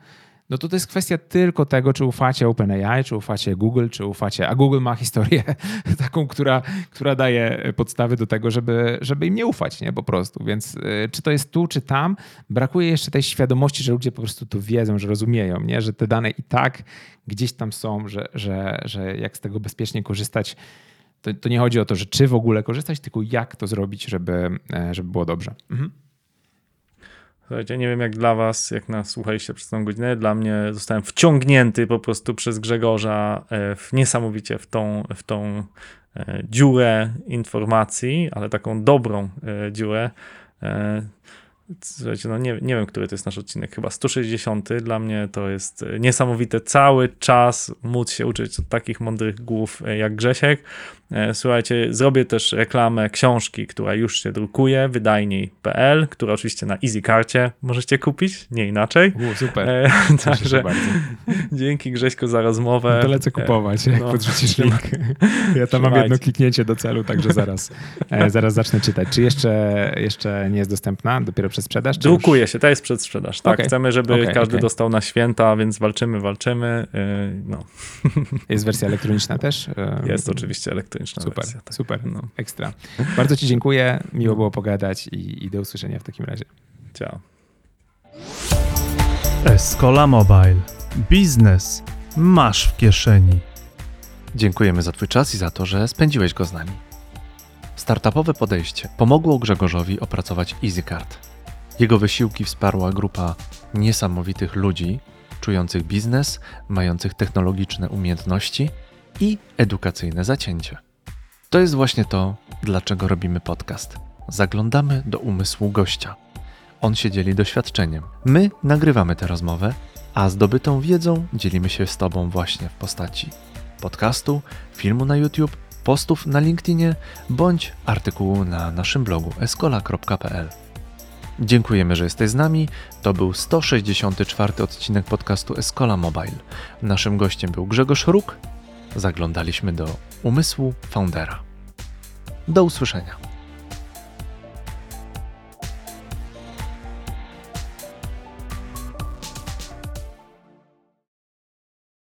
No to to jest kwestia tylko tego, czy ufacie OpenAI, czy ufacie Google, czy ufacie. A Google ma historię (laughs) taką, która, która daje podstawy do tego, żeby, żeby im nie ufać, nie? Po prostu. Więc y, czy to jest tu, czy tam, brakuje jeszcze tej świadomości, że ludzie po prostu to wiedzą, że rozumieją, nie? Że te dane i tak gdzieś tam są, że, że, że jak z tego bezpiecznie korzystać. To, to nie chodzi o to, że czy w ogóle korzystać, tylko jak to zrobić, żeby, e, żeby było dobrze. Mhm. Słuchajcie, nie wiem jak dla was, jak nas słuchaliście przez tą godzinę, dla mnie zostałem wciągnięty po prostu przez Grzegorza e, w, niesamowicie w tą, w tą e, dziurę informacji, ale taką dobrą e, dziurę. Słuchajcie, no nie, nie wiem, który to jest nasz odcinek, chyba 160. Dla mnie to jest e, niesamowite cały czas móc się uczyć od takich mądrych głów e, jak Grzesiek. E, Słuchajcie, zrobię też reklamę książki, która już się drukuje, wydajniej.pl, która oczywiście na EasyCarcie możecie kupić, nie inaczej. U, super. E, Także bardzo. (laughs) dzięki Grześko za rozmowę. To lecę kupować, jak no, podrzucisz link. (laughs) Ja tam mam jedno kliknięcie do celu, także zaraz, e, zaraz zacznę czytać. Czy jeszcze, jeszcze nie jest dostępna dopiero przez sprzedaż? Czy Drukuje się, to jest przedsprzedaż. Tak, Okej. chcemy, żeby Okej, każdy okej. dostał na święta, więc walczymy, walczymy. Yy, No, Już (laughs) jest wersja elektroniczna też? E, jest oczywiście elektroniczna Super, wersja. Tak. super, No, ekstra. Bardzo Ci dziękuję, miło było pogadać i, i do usłyszenia w takim razie. ciao. Escola Mobile. Biznes masz w kieszeni. Dziękujemy za Twój czas i za to, że spędziłeś go z nami. Startupowe podejście pomogło Grzegorzowi opracować EasyCard. Jego wysiłki wsparła grupa niesamowitych ludzi, czujących biznes, mających technologiczne umiejętności i edukacyjne zacięcie. To jest właśnie to, dlaczego robimy podcast. Zaglądamy do umysłu gościa. On się dzieli doświadczeniem. My nagrywamy tę rozmowę, a zdobytą wiedzą dzielimy się z Tobą właśnie w postaci podcastu, filmu na YouTube, postów na LinkedInie bądź artykułu na naszym blogu escola.pl. Dziękujemy, że jesteś z nami. To był 164 odcinek podcastu Escola Mobile. Naszym gościem był Grzegorz Róg. Zaglądaliśmy do umysłu foundera. Do usłyszenia.